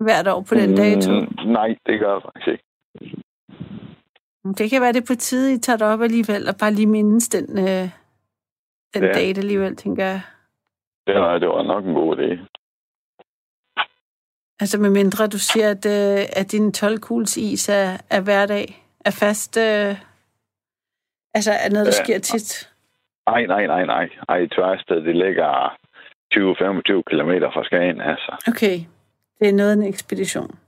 hvert år på den dato? Mm, nej, det gør jeg faktisk ikke. Det kan være, det på tide, I tager det op alligevel, og bare lige mindes den, øh, den Ja. date alligevel, tænker jeg. Det var, det var nok en god idé. Altså med mindre du siger, at, øh, at din 12 kugles is er, er hverdag, er fast, øh, altså er noget, der Ja. sker tit. Nej, nej, nej, nej. Ej, Tværsted, det ligger 20-25 km fra Skagen, altså. Okay, det er noget af en ekspedition.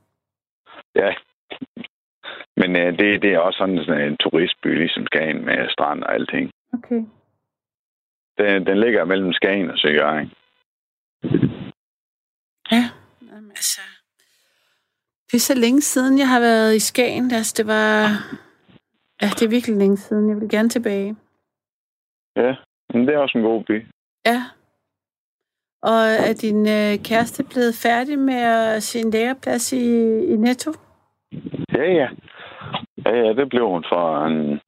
Ja. Men øh, det, det er også sådan, sådan en turistby, ligesom Skagen med strand og alting. Okay. Den, den ligger mellem Skagen og Søgøring. Ja, Jamen, altså... Det er så længe siden, jeg har været i Skagen. Altså, det var... Ja, det er virkelig længe siden. Jeg vil gerne tilbage. Ja, men det er også en god by. Ja. Og er din øh, kæreste blevet færdig med en læreplads i, i Netto? Ja, ja. Ja, ja, det blev hun for en...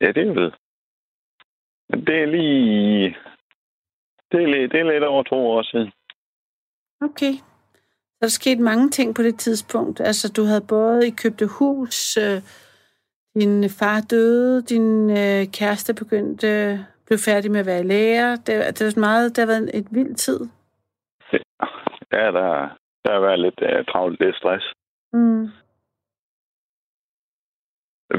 Ja, det er. Men det er lige... Det er, lidt, det er lidt over to år siden. Okay. Så der skete mange ting på det tidspunkt. Altså, du havde både I købte hus, øh, din far døde, din øh, kæreste begyndte, blev færdig med at være lærer. Det, det var meget, det har været et vildt tid. Ja, der, der har været lidt uh, travlt, lidt stress. Mm.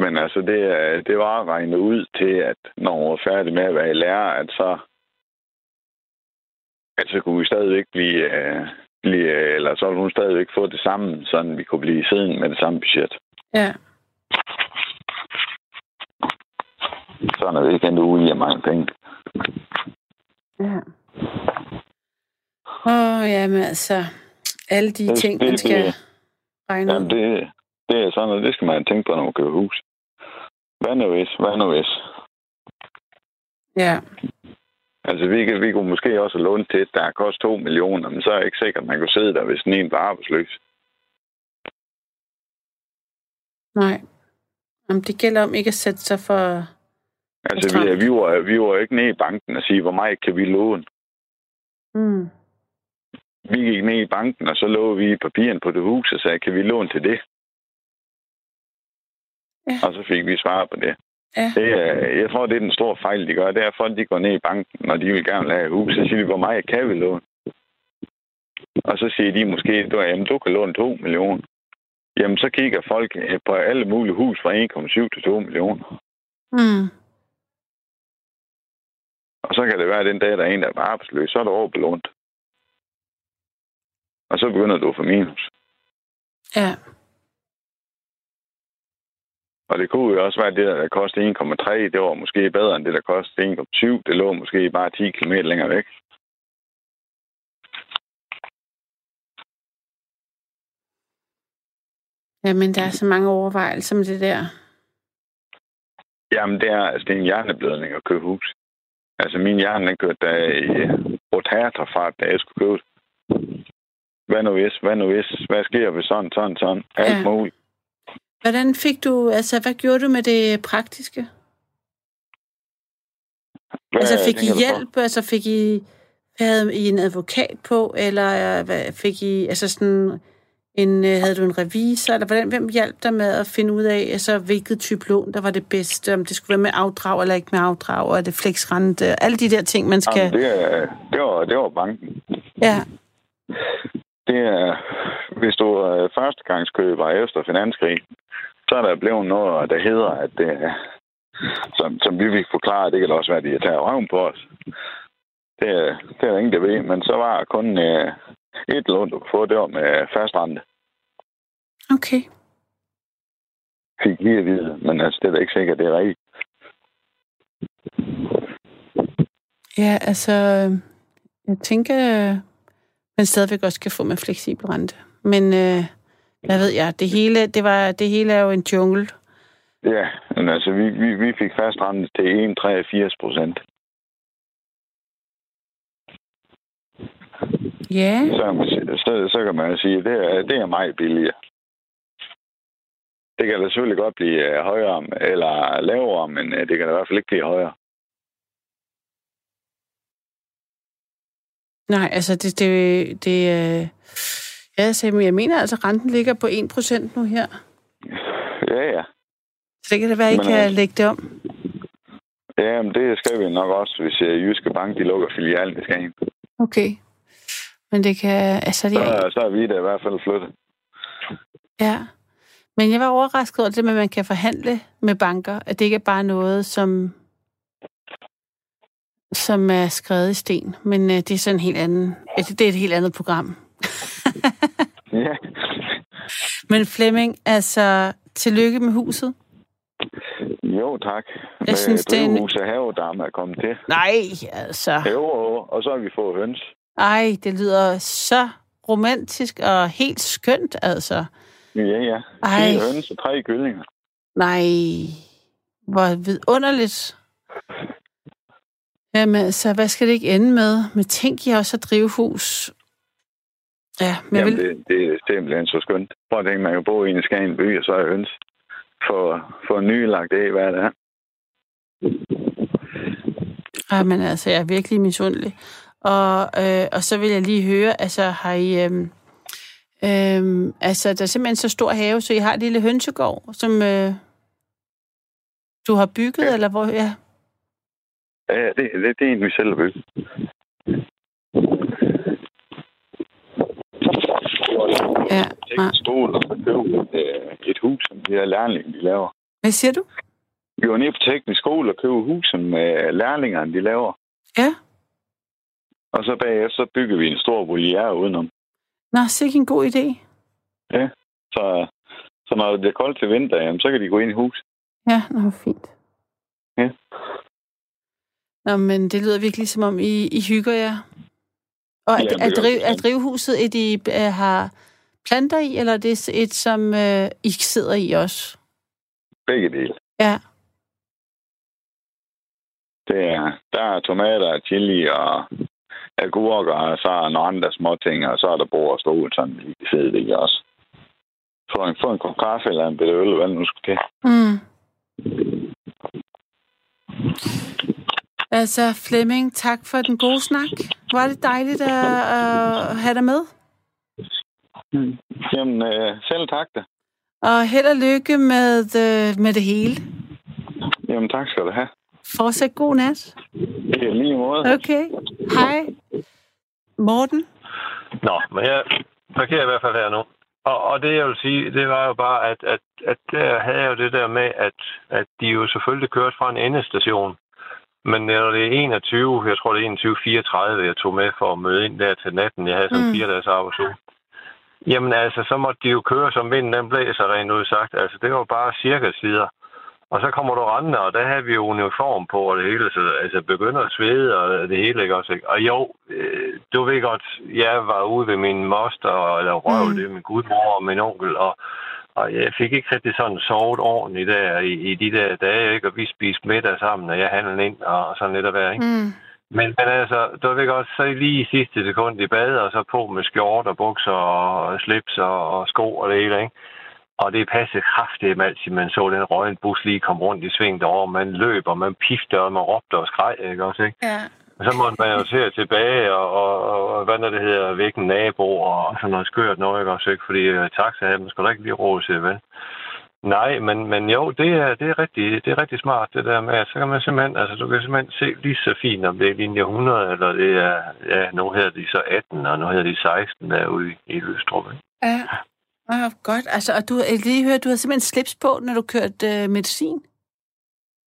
Men altså, det, er- det var regnet ud til, at når hun var færdig med at være lærer, at så, at så kunne vi stadigvæk blive, uh, blive øh, eller så ville hun stadigvæk få det samme, sådan vi kunne blive siden med det samme budget. Ja. Sådan er det ikke endnu ude i mange penge. ja. Åh, oh, jamen altså, alle de Det- ting, det- man skal det- regne Jamen, det, det er sådan, og det skal man tænke på, når man køber hus. Hvad nu hvis? Hvad nu hvis? Ja. Altså, vi, kan- vi kunne måske også låne til et, der koster 2 millioner, men så er jeg ikke sikker, at man kunne sidde der, hvis den ene var arbejdsløs. Nej. Jamen, det gælder om ikke at sætte sig for... Altså, vi, vi, var, vi var ikke nede i banken og sige, hvor meget kan vi låne? Mm. Vi gik ned i banken, og så lå vi i papirerne på det hus og sagde, kan vi låne til det? Ja. Og så fik vi svar på det. Ja. det er, jeg tror, det er den store fejl, de gør. Det er, at folk de går ned i banken, når de vil gerne lave et hus, så siger de, hvor meget kan vi låne? Og så siger de måske, du, jamen, du kan låne 2 millioner. Jamen, så kigger folk øh, på alle mulige hus fra 1,7 til 2 millioner. Mm. Og så kan det være, at den dag, der er en, der er arbejdsløs, så er der overbelånt. Og så begynder du at få minus. Ja. Og det kunne jo også være, at det, der kostede 1,3, det var måske bedre end det, der kostede 1,7. Det lå måske bare 10 km længere væk. Jamen, der er så mange overvejelser med det der. Jamen, det er, altså, det er en hjerneblødning at købe hus. Altså, min hjerne, den kørte der i rotatorfart, da jeg skulle købe. Hvad nu hvis, hvad nu hvis, hvad sker hvis sådan, sådan, sådan, alt Ja. muligt. Hvordan fik du, altså, hvad gjorde du med det praktiske? Hvad altså, fik I du på? hjælp? Altså, fik I, havde I en advokat på? Eller øh, hvad, fik I, altså sådan, en, øh, havde du en revisor? Eller hvordan, hvem hjalp dig med at finde ud af, altså, hvilket type lån, der var det bedste? Om det skulle være med afdrag eller ikke med afdrag? Og er det flexrente? Alle de der ting, man skal... Jamen, det, er- det, var, det var banken. Ja, Det er, hvis du er førstegangskøber efter finanskrisen, så er der blevet noget, der hedder, at det, som, som vi vil forklare, det kan også være, at de tager røven på os. Det, er- det er der ingen, der ved. Men så var kun øh, et lån, du kunne få, det var med fastrente. okay. Fik lige at vide, men altså, det er da ikke sikkert, det er rigtigt. Ja, altså, øh, jeg tænker, man stadigvæk også kan få med fleksibel rente. Men øh, hvad ved jeg, det hele, det, var, det hele er jo en jungle. Ja, men altså, vi, vi, vi fik fastrente til 1,83 procent. Ja, Så, kan man sige- så, så kan man sige, at det er, det er meget billigere. Det kan da selvfølgelig godt blive øh, højere eller lavere, men øh, det kan da i hvert fald ikke blive højere. nej, altså, det, det, det øh, ja, altså, jeg mener altså, renten ligger på 1% nu her. Ja, ja. Så det kan det være, I Men, kan lægge det om. Ja, men det skal vi nok også, hvis Jyske Bank de lukker filialen i Skagen. Okay. Men det kan, altså, det, Så, så er vi da i hvert fald flyttet. ja. Men jeg var overrasket over det med, at man kan forhandle med banker, at det ikke er bare noget, som som er skrevet i sten, men øh, det er sådan en helt anden, ja, det er et helt andet program. Ja. Men Flemming, altså, tillykke med huset. Jo, tak. Jeg synes, det er drivhus og havedamme er kommet til. Nej, altså. Jo, og så har vi fået høns. Ej, det lyder så romantisk og helt skønt, altså. Ja, ja. Ej. Fire høns og tre kyllinger. Nej, hvor vidunderligt. Jamen, altså, hvad skal det ikke ende med? Men tænk, I også at drive hus. Ja, men Jamen, vil... det, det er simpelthen så skønt. Prøv at tænke, man kan bo i en Skagen by, og så er høns. For, for nye lagt af, hvad det er. Ej, men altså, jeg er virkelig misundelig. Og, øh, og så vil jeg lige høre, altså, har I... Øhm, øhm, altså, der er simpelthen så stor have, så I har et lille hønsegård, som øh, du har bygget, ja. Ja. eller hvor... Ja. Ja, ja, det, det, det er en, vi selv har bygget. ja. Teknisk skole og købe et, øh, et hus, som de her lærlinge, de laver. Hvad siger du? Vi var nede på teknisk skole og købe hus, som øh, lærlingerne de laver. Ja. Og så bagefter så bygger vi en stor voliere udenom. Nå, sikke en god idé. Så, så når det er koldt til vinter, jamen, så kan de gå ind i hus. Ja, nå, hvor fint. Ja. Nå, men det lyder virkelig som om, I, I hygger jer. Og er, Ja, det er, driv, er drivhuset et, I øh, har planter i, eller er det et, som øh, I sidder i også? Begge dele. Ja. Det er, der er tomater, chili og agurker, og så er nogle andre små ting, og så er der bord og stol, sådan vi kan sidde i også. Få en, få en kop kaffe eller en bitte øl, hvad det nu skal til. Mm. Altså, Flemming, tak for den gode snak. Var det dejligt at, at have dig med. Jamen, øh, selv tak da. Og held og lykke med, øh, med det hele. Jamen, tak skal du have. Fortsæt god nat. Det er lige måde. Okay. Hej. Morten, Nå, men jeg parkerer i hvert fald her nu. Og, og det, jeg vil sige, det var jo bare, at, at, at der havde jeg jo det der med, at, at de jo selvfølgelig kørte fra en endestation. Men når det er 21, jeg tror det er 21.34, jeg tog med for at møde ind der til natten, jeg havde sådan mm. fire dages arbejdsuge. Jamen altså, så måtte de jo køre som vinden den blæser rent ud sagt. Altså, det var bare cirka sider. Og så kommer du rendende, og der havde vi jo uniform på, og det hele, så altså, begynder at svede, og det hele, ikke også? Ikke? Og jo, øh, du ved godt, jeg var ude ved min moster, eller røv, mm. det min gudmor og min onkel, og, og jeg fik ikke rigtig sådan sovet ordentligt der i, i de der dage, ikke? Og vi spiste middag sammen, og jeg handlede ind, og sådan lidt af hver, ikke? Mm. Men, men altså, du ved godt, så lige i sidste sekund i bad, og så på med skjort og bukser og slips og, og sko og det hele, ikke? Og det passede kraftigt, altid man så den røgen bus lige komme rundt i sving derovre. Man løb, og man pifte, og man råbte og skreg, ikke også, ikke? Ja. Og så måtte man jo se tilbage, og, og, og hvad der det hedder, vække en nabo, og sådan noget skørt noget, ikke også, ikke? Fordi uh, taxa havde man skulle ikke lige råd til, vel? Nej, men, men jo, det er, det, er rigtig, det er rigtig smart, det der med, at så kan man simpelthen, altså du kan simpelthen se lige så fint, om det er linje 100, eller det er, ja, nu hedder de så 18, og nu hedder de 16 derude i, i Løstrup. Ja. Ah, godt. Altså, og du, jeg lige høre, du havde simpelthen slips på, når du kørte øh, medicin?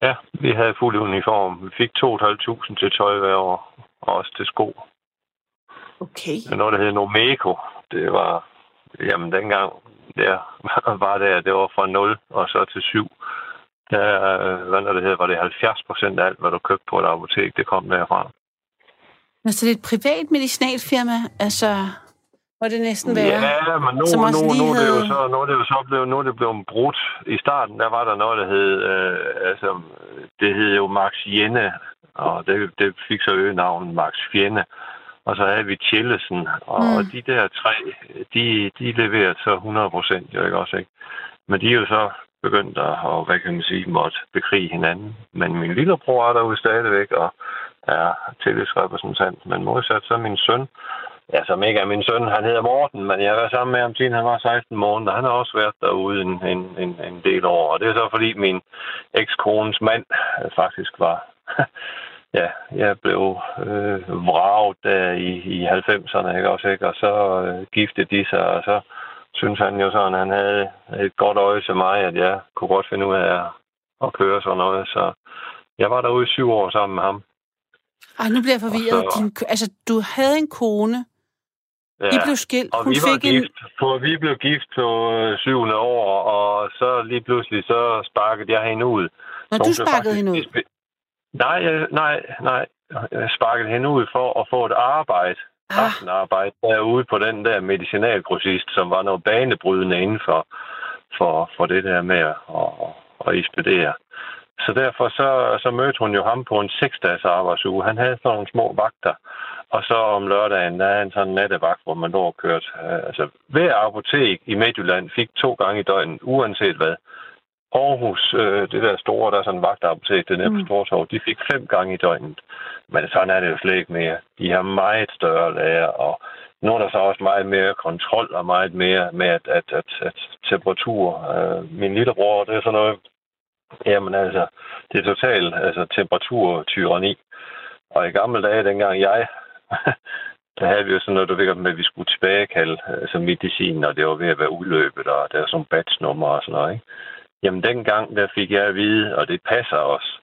Ja, vi havde fuld uniform. Vi fik 2.500 til tøj hver år, og også til sko. Okay. Det er noget, der hedder Nomeco. Det var, jamen dengang, der var det, det var fra 0 og så til 7. Der, hvad der hedder, var det 70 procent af alt, hvad du købte på et apotek, det kom derfra. Altså, det er et privat medicinalfirma, altså må det næsten være. Ja, men nu, nu, nu, nu, er det jo så, nu er det jo så blevet, nu er det blevet brudt. I starten, der var der noget, der hed, øh, altså, det hed jo Max Jenne, og det, det fik så øgenavnet Max Fjende. Og så havde vi Tjellesen, og, mm. og de der tre, de, de leverede så 100 procent, jo ikke også, ikke? Men de er jo så begyndt at, og, hvad kan man sige, måtte bekrige hinanden. Men min lillebror er derude stadigvæk, og er tillidsrepræsentant. Men modsat så min søn, ja, som ikke er min søn, han hedder Morten, men jeg har været sammen med ham siden han var 16 måneder. Han har også været derude en, en, en, en del år, og det er så fordi min ekskones mand øh, faktisk var... ja, jeg blev øh, vraget der i, i 90'erne, ikke også, ikke? Og så øh, giftede de sig, og så synes han jo sådan, at han havde et godt øje til mig, at jeg kunne godt finde ud af at køre sådan noget. Så jeg var derude i syv år sammen med ham. Ej, nu bliver jeg forvirret. Så... Din, altså, du havde en kone, Ja. I blev skilt. Og Hun vi var fik gift, en... på, vi blev gift på øh, syvende år, og så lige pludselig så sparkede jeg hende ud. Når du sparkede hende ud? Nej, nej, nej. Jeg sparkede hende ud for at få et arbejde. Ah. Aftenarbejde derude på den der medicinalgrossist, som var noget banebrydende inden for, for, for det der med at, at, at ekspedere. Så derfor så, så mødte hun jo ham på en seksdages arbejdsuge. Han havde sådan nogle små vagter. Og så om lørdagen, der er en sådan nattevagt, hvor man når kørt. Øh, altså, hver apotek i Midtjylland fik to gange i døgnet, uanset hvad. Aarhus, øh, det der store, der er sådan en vagtapotek, det er på mm. Stortorv, de fik fem gange i døgnet. Men sådan er det jo slet ikke mere. De har meget større lager, og nu er der så også meget mere kontrol og meget mere med at, at, at, at temperatur. Øh, min lillebror, det er sådan noget, jamen altså, det er totalt altså, temperaturtyrani. Og i gamle dage, dengang jeg der havde vi jo sådan noget, du ved, med, at vi skulle tilbagekalde altså medicin, og det var ved at være udløbet, og der var sådan batchnummer og sådan noget. Ikke? Jamen dengang, der fik jeg at vide, og det passer også,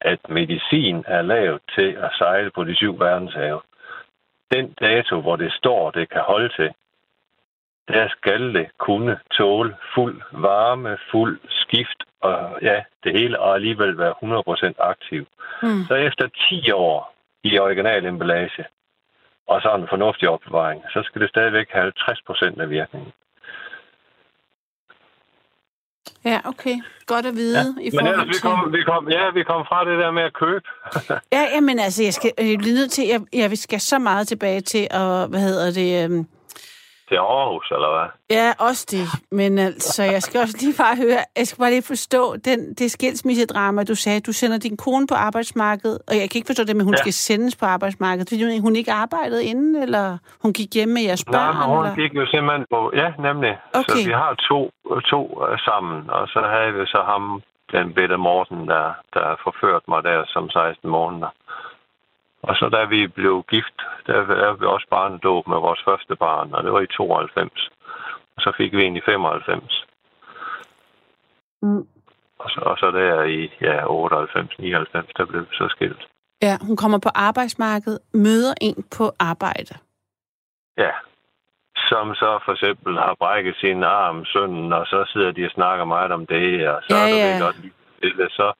at medicin er lavet til at sejle på de syv verdenshave. Den dato, hvor det står, det kan holde til, der skal det kunne tåle fuld varme, fuld skift og ja, det hele, og alligevel være 100% aktiv. Mm. Så efter 10 år i original emballage, og så en fornuftig opbevaring, så skal det stadigvæk have 50% af virkningen. Ja, okay. Godt at vide. Ja. I men ellers, vi kom, vi kom, ja, vi kom fra det der med at købe. ja, men altså, jeg skal er nødt til, jeg, jeg skal så meget tilbage til, og hvad hedder det, øhm, til Aarhus, eller hvad? Ja, også det. Men altså, jeg skal også lige bare høre, jeg skal bare lige forstå den, det skilsmissedrama, du sagde, du sender din kone på arbejdsmarkedet, og jeg kan ikke forstå det, men hun ja. skal sendes på arbejdsmarkedet, fordi hun ikke arbejdede inden, eller hun gik hjem med jeres børn? Nej, men hun eller? gik jo simpelthen på, ja, nemlig. Okay. Så vi har to, to øh, sammen, og så havde vi så ham, den bedte Morten, der, der forførte mig der som 16 måneder. Og så da vi blev gift, der er vi også barnedåb med vores første barn, og det var i 92. Og så fik vi en i 95. Mm. Og så, og så der i ja, 98, 99, der blev vi så skilt. Ja, hun kommer på arbejdsmarkedet, møder en på arbejde. Ja. Som så for eksempel har brækket sin arm, sønnen, og så sidder de og snakker meget om det, og så Ja, er du ja. godt så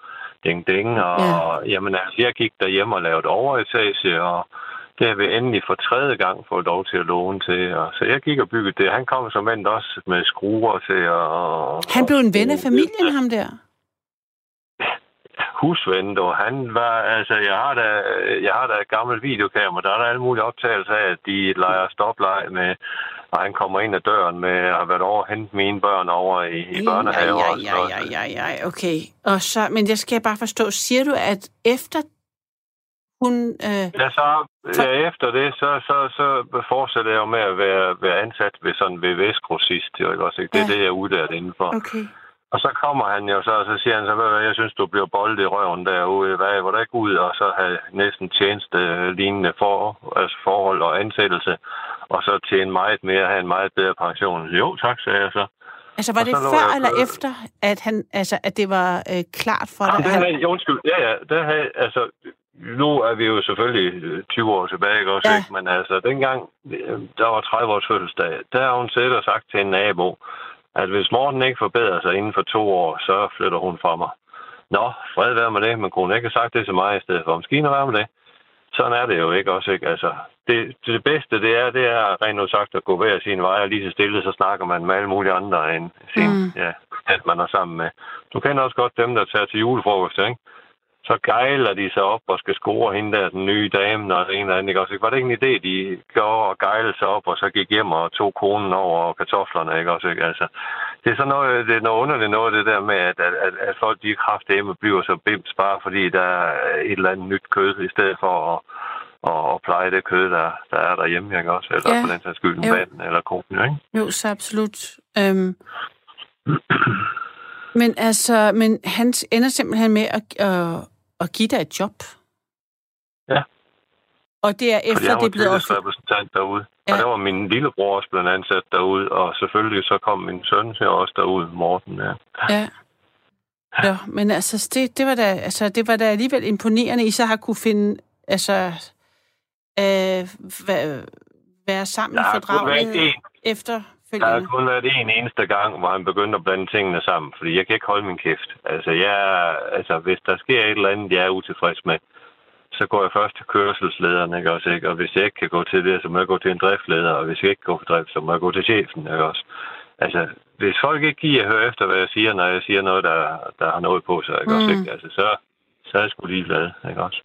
ding ding, og Ja. jamen altså, jeg gik derhjemme og lavede overetage, og det har vi endelig for tredje gang fået lov til at låne til, og så jeg gik og byggede det. Han kom som endt også med skruer til, og... Han blev en ven af og- familien, ham der. husven, dog. Han var, altså, jeg har da, jeg har da et gammelt videokamera, der er der alle mulige optagelser af, at de leger stoplej med, og han kommer ind ad døren med, at have været over og hente mine børn over i, i børnehaver. Ja, og ja, ja, ja, ja, ja, okay. Og så, men jeg skal bare forstå, siger du, at efter hun... Øh, Ja, så ja, efter det, så, så, så fortsætter jeg jo med at være, være ansat ved sådan VVS-grossist, jo, ikke også? Ikke? Det er Ja. det, jeg er udlært indenfor. okay. Og så kommer han jo så, og så siger han så, "Ved du hvad, jeg synes, du bliver boldet i røven derude. Hvad, hvor der ikke ud, og så have næsten tjeneste lignende for, altså forhold og ansættelse, og så tjene meget mere, have en meget bedre pension. Jo, tak, sagde jeg så. Altså, var Og det før jeg eller efter, at, han, altså, at det var øh, klart for dig? Jamen, Han, undskyld, ja, ja, der havde, altså, nu er vi jo selvfølgelig øh, 20 år tilbage, ikke også, Ja. ikke? Men altså, dengang, øh, der var 30 års fødselsdag, der har hun og sagt til en nabo, at hvis Morten ikke forbedrer sig inden for to år, så flytter hun fra mig. Nå, fred være med det, men kunne hun ikke have sagt det til mig i stedet for, måske være med det. Sådan er det jo ikke også, ikke? Altså, det, det bedste, det er, det er rent ud sagt at gå hver sin vej, og lige så stille, så snakker man med alle mulige andre end sin, mm. ja, at man er sammen med. Du kender også godt dem, der tager til julefrokost, ikke? Så gejler de sig op og skal score hende der, den nye dame, og det ene eller andet, ikke? Var det ikke en idé, de gjorde og gejlede sig op, og så gik hjem og tog konen over kartoflerne, ikke også? Ikke? Altså, det er sådan noget, det er noget underligt noget, det der med, at, at, at, at folk, de kraftedeme bliver så bims, bare fordi der er et eller andet nyt kød, i stedet for at, at, at pleje det kød, der, der er derhjemme, ikke også? Eller Ja. for den sags skyld, en Jo. mand eller konen, ikke? jo, så absolut. Øhm, men altså, men han ender simpelthen med at, at, at give dig et job. Ja. Og det er Fordi efter, han det blevet officielt. tillidsrepræsentant derude. Ja. Ja. Og der var min lillebror også blevet ansat derude, og selvfølgelig så kom min søn her også derude, Morten. Ja. Ja. Ja, men altså, det, det, var da, altså, det var da alligevel imponerende, I så har kunne finde, altså, øh, være, være sammen Der i en, der har kun været en eneste gang, hvor han begyndte at blande tingene sammen, fordi jeg kan ikke holde min kæft. Altså, jeg, altså hvis der sker et eller andet, jeg er utilfreds med, så går jeg først til kørselslederen, ikke også, ikke? Og hvis jeg ikke kan gå til det, så må jeg gå til en driftleder, og hvis jeg ikke går til drift, så må jeg gå til chefen, ikke også? Altså, hvis folk ikke giver at høre efter, hvad jeg siger, når jeg siger noget, der, der har noget på sig, ikke mm. også, ikke? Altså, så, så er jeg sgu ligeglad, ikke også?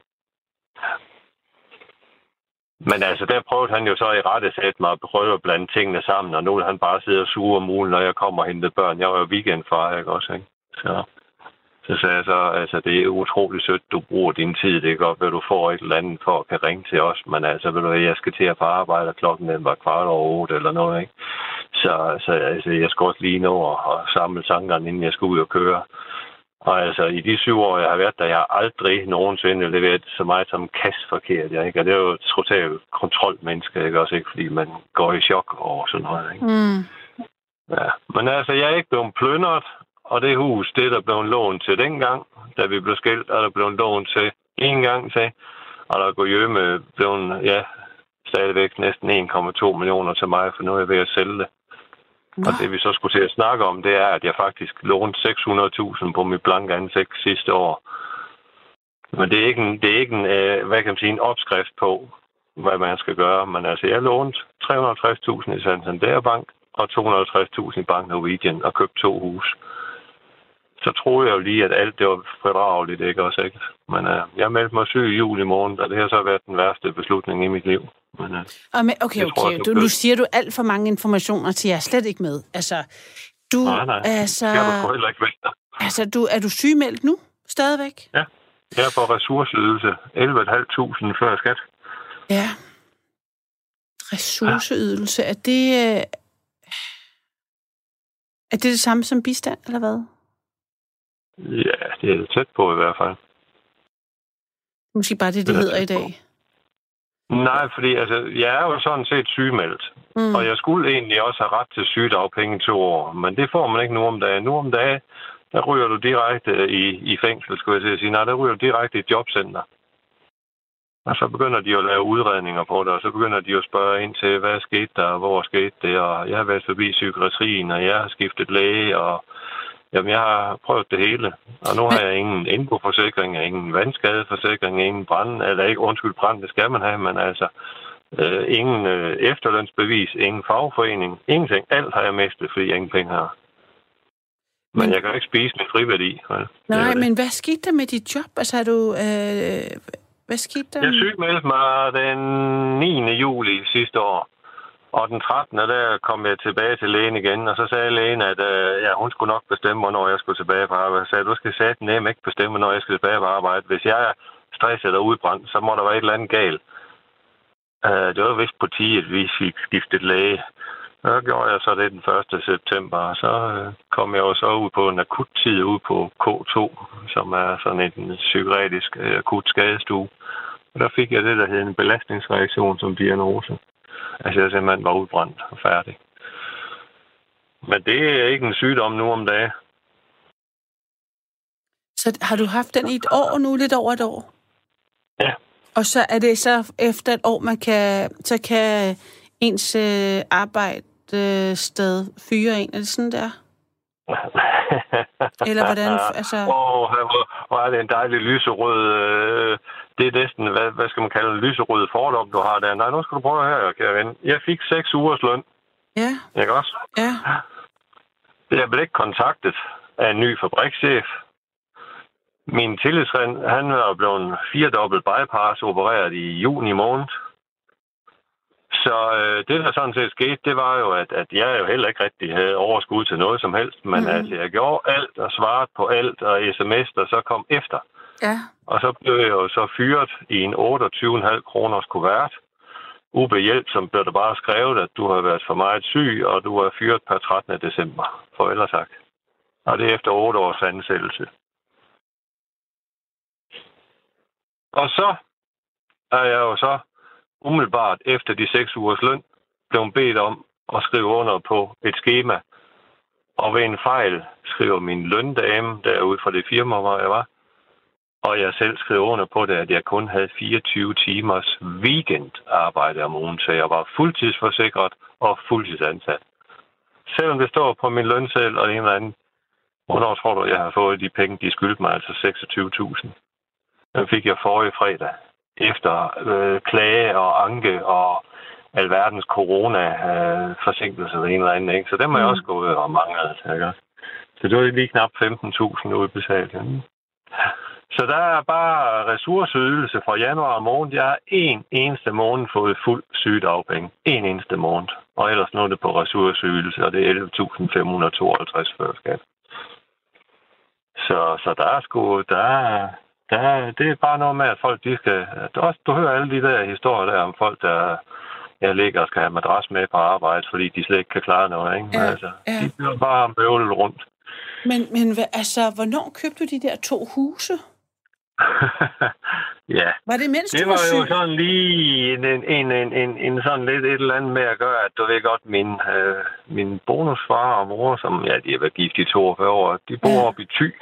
Men altså, der prøvede han jo så i rette sæt mig at prøve at blande tingene sammen, og nu vil han bare sidde og suge om ugen, når jeg kommer og henter børn. Jeg var jo weekendfar, ikke også, ikke? Så, så sagde jeg så, altså, det er utroligt sødt, du bruger din tid. Det er godt, at du får et eller andet for at kan ringe til os, men altså, ved du jeg skal til at på arbejde, og klokken den var kvart over otte eller noget, ikke? Så, så altså, jeg skal også lige nå at, at samle tankerne, inden jeg skal ud og køre. Og altså, i de syv år, jeg har været der, jeg har aldrig nogensinde leveret så meget som kasse forkert. Jeg, ikke? Og det er jo et totalt kontrolmenneske, ikke? Også ikke, fordi man går i chok over sådan noget. Ikke? Mm. Ja. Men altså, jeg er ikke blevet plyndret, og det hus, det er der blev lånt til dengang, da vi blev skilt, er der blevet lånt til en gang til. Og der er gået med blevet, ja, stadigvæk næsten 1,2 millioner til mig, for nu er jeg ved at sælge det. Nå, Og det vi så skulle til at snakke om, det er, at jeg faktisk lånte 600.000 på mit blanke ansigt sidste år. Men det er ikke en, det er ikke en øh, hvad kan man sige, en opskrift på, hvad man skal gøre. Men altså, jeg lånte 350.000 i Santander Bank og 250.000 i Bank Norwegian og købte to hus. Så troede jeg jo lige, at alt det var fordrageligt, ikke også, ikke? Men øh, jeg meldte mig syg i juli måned, og det har så været den værste beslutning i mit liv. Men, øh, Og men, okay, Jeg tror, okay. at Du, nu siger du alt for mange informationer til, jeg er slet ikke med. Altså, du, nej, nej, altså, sgu heller ikke vente. altså du, er du sygemeldt nu? Stadigvæk? Jeg er på ressourceydelse 11.500 før skat. Ja. Ressourceydelse, er det... øh, Er det det samme som bistand, eller hvad? Ja, det er tæt på i hvert fald. Måske bare det, det Det er hedder i tæt på. dag. Nej, fordi altså, jeg er jo sådan set sygemeldt. Mm. Og jeg skulle egentlig også have ret til sygedagpenge i to år. Men det får man ikke nu om dagen. Nu om dagen, der ryger du direkte i, i fængsel, skulle jeg sige. Nej, der ryger du direkte i jobcenter. Og så begynder de at lave udredninger på det, og så begynder de at spørge ind til, hvad skete der, hvor skete det, og jeg har været forbi psykiatrien, og jeg har skiftet læge, og jamen, jeg har prøvet det hele. Og nu har jeg ingen indboforsikring, ingen vandskadeforsikring, ingen brand, eller ikke, undskyld, brand, det skal man have, men altså, øh, ingen øh, efterlønsbevis, ingen fagforening, ingenting. Alt har jeg mistet, fordi jeg ingen penge har. Men, men jeg kan ikke spise med friværdi. Ja. Nej, men hvad skete der med dit job? Altså, har du... Øh, hvad skete der? Jeg sygemeldte mig den 9. juli sidste år. Og den 13. der kom jeg tilbage til lægen igen, og så sagde lægen, at øh, ja, hun skulle nok bestemme, hvornår jeg skulle tilbage på arbejde. Så sagde, du skal sætte nem ikke bestemme, hvornår jeg skal tilbage på arbejde. Hvis jeg er stresset og udbrændt, så må der være et eller andet galt. Øh, det var vist på 10, at vi fik skiftet læge. Så gjorde jeg så det den 1. september, og så øh, kom jeg jo så ud på en akut tid ud på K2, som er sådan en psykiatrisk øh, akut skadestue. Og der fik jeg det, der hedder en belastningsreaktion som diagnose. Altså jeg simpelthen var udbrændt og færdig. Men det er ikke en sygdom nu om dagen. Så har du haft den i et år nu, lidt over et år? Ja. Og så er det så efter et år, man kan, så kan ens øh, arbejde øh, sted fyre en? Er det sådan der? Eller hvordan? Altså... Åh, oh, hvor, hvor er det en dejlig lyserød... Øh, det er næsten, hvad, hvad skal man kalde en lyserød fordom, du har der. Nej, nu skal du prøve her, kære ven. Jeg fik seks ugers løn. Ja. Ikke også? Ja. Jeg blev ikke kontaktet af en ny fabrikschef. Min tillidsrend, han var blevet firedobbelt bypass opereret i juni måned. Så øh, det, der sådan set skete, det var jo, at, at jeg jo heller ikke rigtig havde overskud til noget som helst. Men mm. altså, jeg gjorde alt og svarede på alt, og sms, der så kom efter. Ja. Og så blev jeg jo så fyret i en 28,5 kroners kuvert. Ubehjælp, som blev der bare skrevet, at du har været for meget syg, og du er fyret per 13. december. Farvel og tak. Og det er efter 8 års ansættelse. Og så er jeg jo så umiddelbart efter de seks ugers løn blevet bedt om at skrive under på et schema. Og ved en fejl skriver min løndame derude fra det firma, hvor jeg var, og jeg selv skrev under på det, at jeg kun havde 24 timers weekendarbejde om ugen, så jeg var fuldtidsforsikret og fuldtidsansat. Selvom det står på min lønseddel og en eller anden, hvornår tror du, jeg har fået de penge, de skyldte mig, altså 26.000. Den fik jeg forrige fredag efter øh, klage og anke og alverdens corona-forsinkelse øh, eller en eller anden. Ikke? Så dem er jeg mm. også gået og manglet. Ikke? Så det var lige knap 15.000 udbetalt. Ja. Så der er bare ressourceydelse fra januar måned. Jeg har en eneste måned fået fuld sygedagpenge. En eneste måned. Og ellers er det på ressourceydelse, og det er 11.552 før skat. Så, så der er sgu, der er, der, det er bare noget med, at folk, de skal... Du, også, du hører alle de der historier der om folk, der jeg ligger og skal have madras med på arbejde, fordi de slet ikke kan klare noget. Ikke? Ja, altså, ja. De bliver bare bøvlet rundt. Men, men altså, hvornår købte du de der to huse? ja. Var det mens det du var, var jo sådan lige en, en, en, en, en sådan lidt et eller andet med at gøre, at du ved godt, min, øh, min bonusfar og mor, som ja, de har været gift i 42 år, de bor ja. oppe i Thy.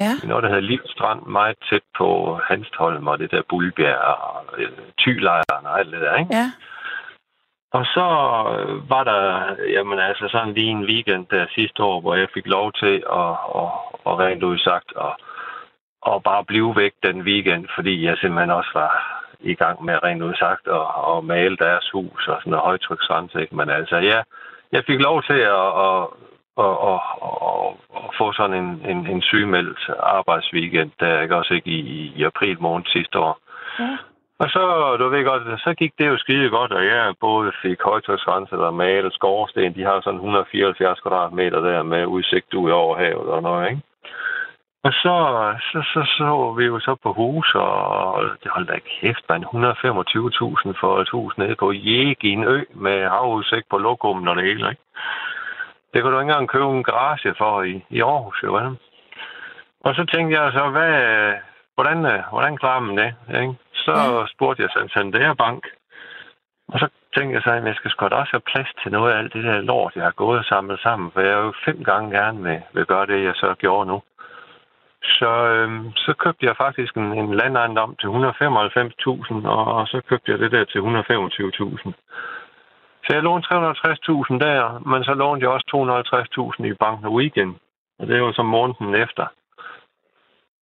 Ja. Noget, der hedder Livstrand, meget tæt på Hanstholm og det der Bulbjerg og øh, Thylejren og alt det der, ikke? Ja. Og så øh, var der, jamen altså sådan lige en weekend der sidste år, hvor jeg fik lov til at, at, at rent ud sagt og, og bare blive væk den weekend, fordi jeg simpelthen også var i gang med rent ud sagt og, og male deres hus og sådan noget højtryksrense. Men altså, ja, jeg fik lov til at, at og, og, og, og få sådan en, en, en sygemeldt arbejdsweekend, der ikke også ikke i, i april måned sidste år. Ja. Og så, du ved godt, så gik det jo skide godt, og jeg både fik højtryksrenset og malet skorsten. De har sådan 174 kvadratmeter der med udsigt ud over havet og noget, ikke? Og så så, så, så vi jo så på hus, og det holdt da kæft, man 125.000 for et hus nede på Jæg i en ø med havudsigt på lokummen og det hele, ikke? Det kunne du ikke engang købe en garage for i, i Aarhus, jo vel? Og så tænkte jeg så, hvad, hvordan, hvordan klarer man det? Ikke? så spurgte jeg Santander Bank, og så tænkte jeg så, at jeg skal sgu da også have plads til noget af alt det der lort, jeg har gået og samlet sammen, for jeg er jo fem gange gerne med, vil gøre det, jeg så gjorde nu. Så, øhm, så købte jeg faktisk en, en landejendom til 195.000, og, og så købte jeg det der til 125.000. Så jeg lånte 350.000 der, men så lånte jeg også 250.000 i banken weekend. Og det var så måneden efter.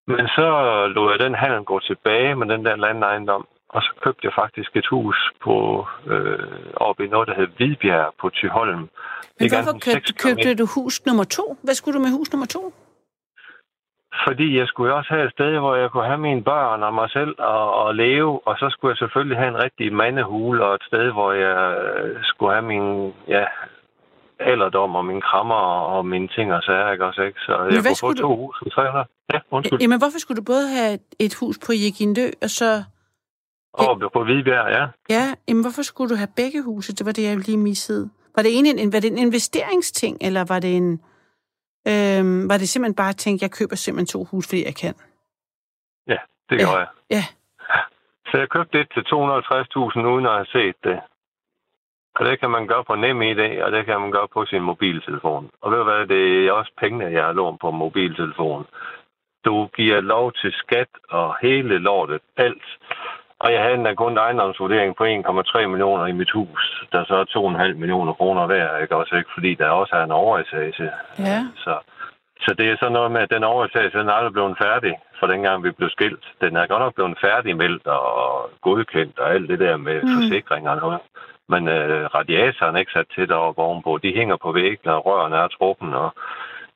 Men så lod jeg den handel gå tilbage med den der landejendom, og så købte jeg faktisk et hus på øh, oppe i noget, der hed Hvidbjerg på Tyholm. Men hvorfor købte, købte du hus nummer to? Hvad skulle du med hus nummer to? Fordi jeg skulle også have et sted, hvor jeg kunne have mine børn og mig selv og, og leve. Og så skulle jeg selvfølgelig have en rigtig mandehule og et sted, hvor jeg øh, skulle have min ja, alderdom og min krammer og mine ting og sager, ikke også, ikke? Så jeg hvad kunne få to du- hus for 300. Ja, undskyld. Jamen, hvorfor skulle du både have et hus på Jekindø, og så... Og på Hvidbjerg, ja. Ja, jamen, hvorfor skulle du have begge huse? Det var det, jeg lige missede. Var det en, en, var det en investeringsting, eller var det en... Øhm, var det simpelthen bare at tænke, jeg køber simpelthen to huse, fordi jeg kan? Ja, det Ja. gjorde jeg. Ja. Så jeg købte det til 250.000 uden at have set det. Og det kan man gøre på nem idé, og det kan man gøre på sin mobiltelefon. Og ved du hvad, det er også pengene, jeg har lånt på mobiltelefonen. Du giver lov til skat og hele lortet, alt. Og jeg havde endda kun en ejendomsvurdering på 1,3 millioner i mit hus, der så er 2,5 millioner kroner værd, ikke også ikke? Fordi der også er en overetage. Ja. Så, så det er sådan noget med, at den overetage, den er aldrig blevet færdig, for dengang vi blev skilt. Den er godt nok blevet færdigmeldt og godkendt og alt det der med Mm. forsikringer og noget. Men øh, radiatoren er ikke sat til deroppe ovenpå. De hænger på væggen, og rørene er truppen, og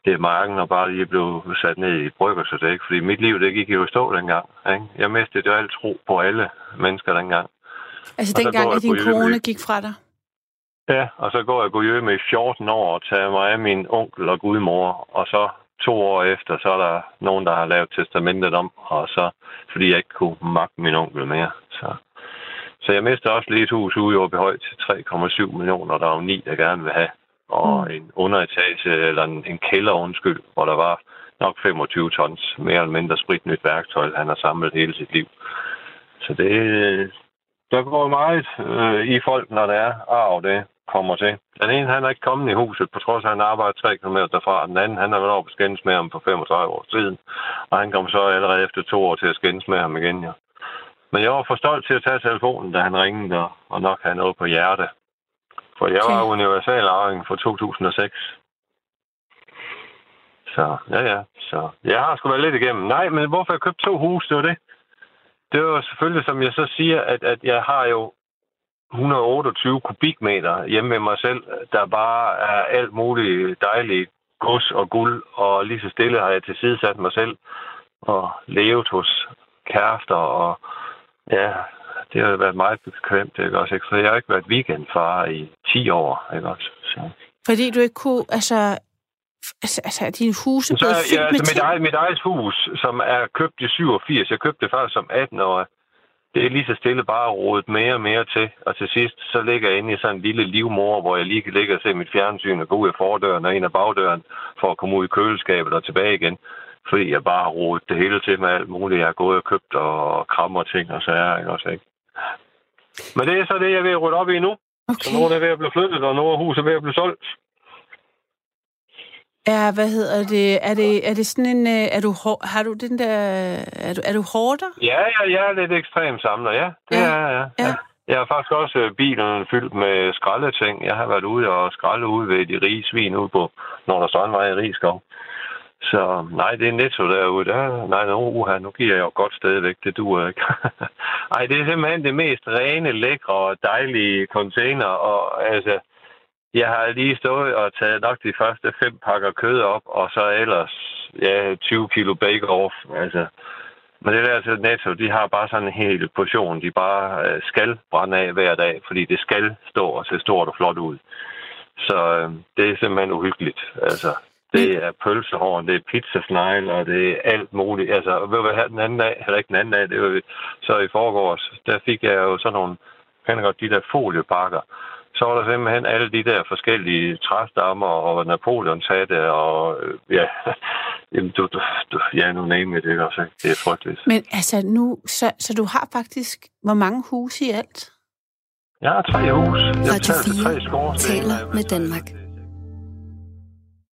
det er marken, og bare lige blev sat ned i brygger, så det er ikke. Fordi mit liv, det gik jo i stå dengang. Ikke? Jeg mistede jo alt tro på alle mennesker dengang. Altså, dengang, at din kone gik fra dig? Ja, og så går jeg gud med i 14 år og tager mig af min onkel og gudmor, og så to år efter, så er der nogen, der har lavet testamentet om, og så, fordi jeg ikke kunne magte min onkel mere. Så, så jeg mistede også lige et hus ude i Åbyhøj til 3,7 millioner, der var ni, der gerne vil have. Og mm. en underetage, eller en, en kælder, undskyld, hvor der var nok 25 tons, mere eller mindre spritnyt værktøj, han har samlet hele sit liv. Så det, der går meget øh, i folk, når der er arv, det kommer til. Den ene, han er ikke kommet i huset, på trods af, at han arbejder 3 km derfra. Den anden, han har været over på skændes med ham for 35 år siden. Og han kom så allerede efter to år til at skændes med ham igen, ja. Men jeg var for stolt til at tage telefonen, da han ringede, og, og nok havde noget på hjerte. For jeg var Okay. universal arving for 2006. Så, ja, ja. Så jeg har sgu været lidt igennem. Nej, men hvorfor jeg købte to huse, det var det. Det var selvfølgelig, som jeg så siger, at, at jeg har jo 128 kubikmeter hjemme med mig selv, der bare er alt muligt dejligt gods og guld, og lige så stille har jeg tilsidesat mig selv og levet hos kærester, og ja, det har været meget bekvemt, ikke også? Ikke? Så jeg har ikke været weekendfar i 10 år, ikke også? Så. Fordi du ikke kunne, altså... Altså, altså er dine huse Så, blevet ja, fyldt med altså mit, ting? eget, mit eget hus, som er købt i 87, jeg købte det faktisk som 18 år. Det er lige så stille bare rodet mere og mere til. Og til sidst, så ligger jeg inde i sådan en lille livmor, hvor jeg lige kan ligge og se mit fjernsyn og gå ud af fordøren og ind af bagdøren, for at komme ud i køleskabet og tilbage igen. Fordi jeg bare har rodet det hele til med alt muligt. Jeg har gået og købt og krammer ting og så er ikke også ikke. Men det er så det, jeg at rydde op i nu. Så Okay. nu er det ved at blive flyttet, og er huset ved at blive solgt. Ja, hvad hedder det? Er det, er det sådan en... øh, Er du, har du den der... Er du, er du hårder? Ja, ja, jeg er lidt ekstrem samler, ja. Det Ja, er jeg, ja. ja. ja. Jeg har faktisk også øh, bilen fyldt med skraldeting. Jeg har været ude og skralde ude ved de rige svin ude på Nordre Strandvej i Rigskov. Så nej, det er netto derude. Der, nej, nu, uha, nu giver jeg jo godt stadigvæk. Det duer ikke. Ej, det er simpelthen det mest rene, lækre og dejlige container. Og altså, jeg har lige stået og taget nok de første fem pakker kød op, og så ellers ja, 20 kilo bake-off. Altså, men det der altså Netto, de har bare sådan en hel portion, de bare øh, skal brænde af hver dag, fordi det skal stå og se stort og flot ud. Så øh, det er simpelthen uhyggeligt. Altså, det er pølsehorn, det er pizzasnegle, og det er alt muligt. Altså, ved du her den anden dag, eller ikke den anden dag, det var så i forgårs, der fik jeg jo sådan nogle, kender godt de der foliepakker. Så var der simpelthen alle de der forskellige træstammer og Napoleonshatte og øh, ja, Jamen, du, du, du, ja, nu name det også? Det er frygteligt. Men altså nu, så, så du har faktisk, hvor mange huse i alt? Jeg har tre hus. Jeg Radio betaler til 4 tre taler med Danmark.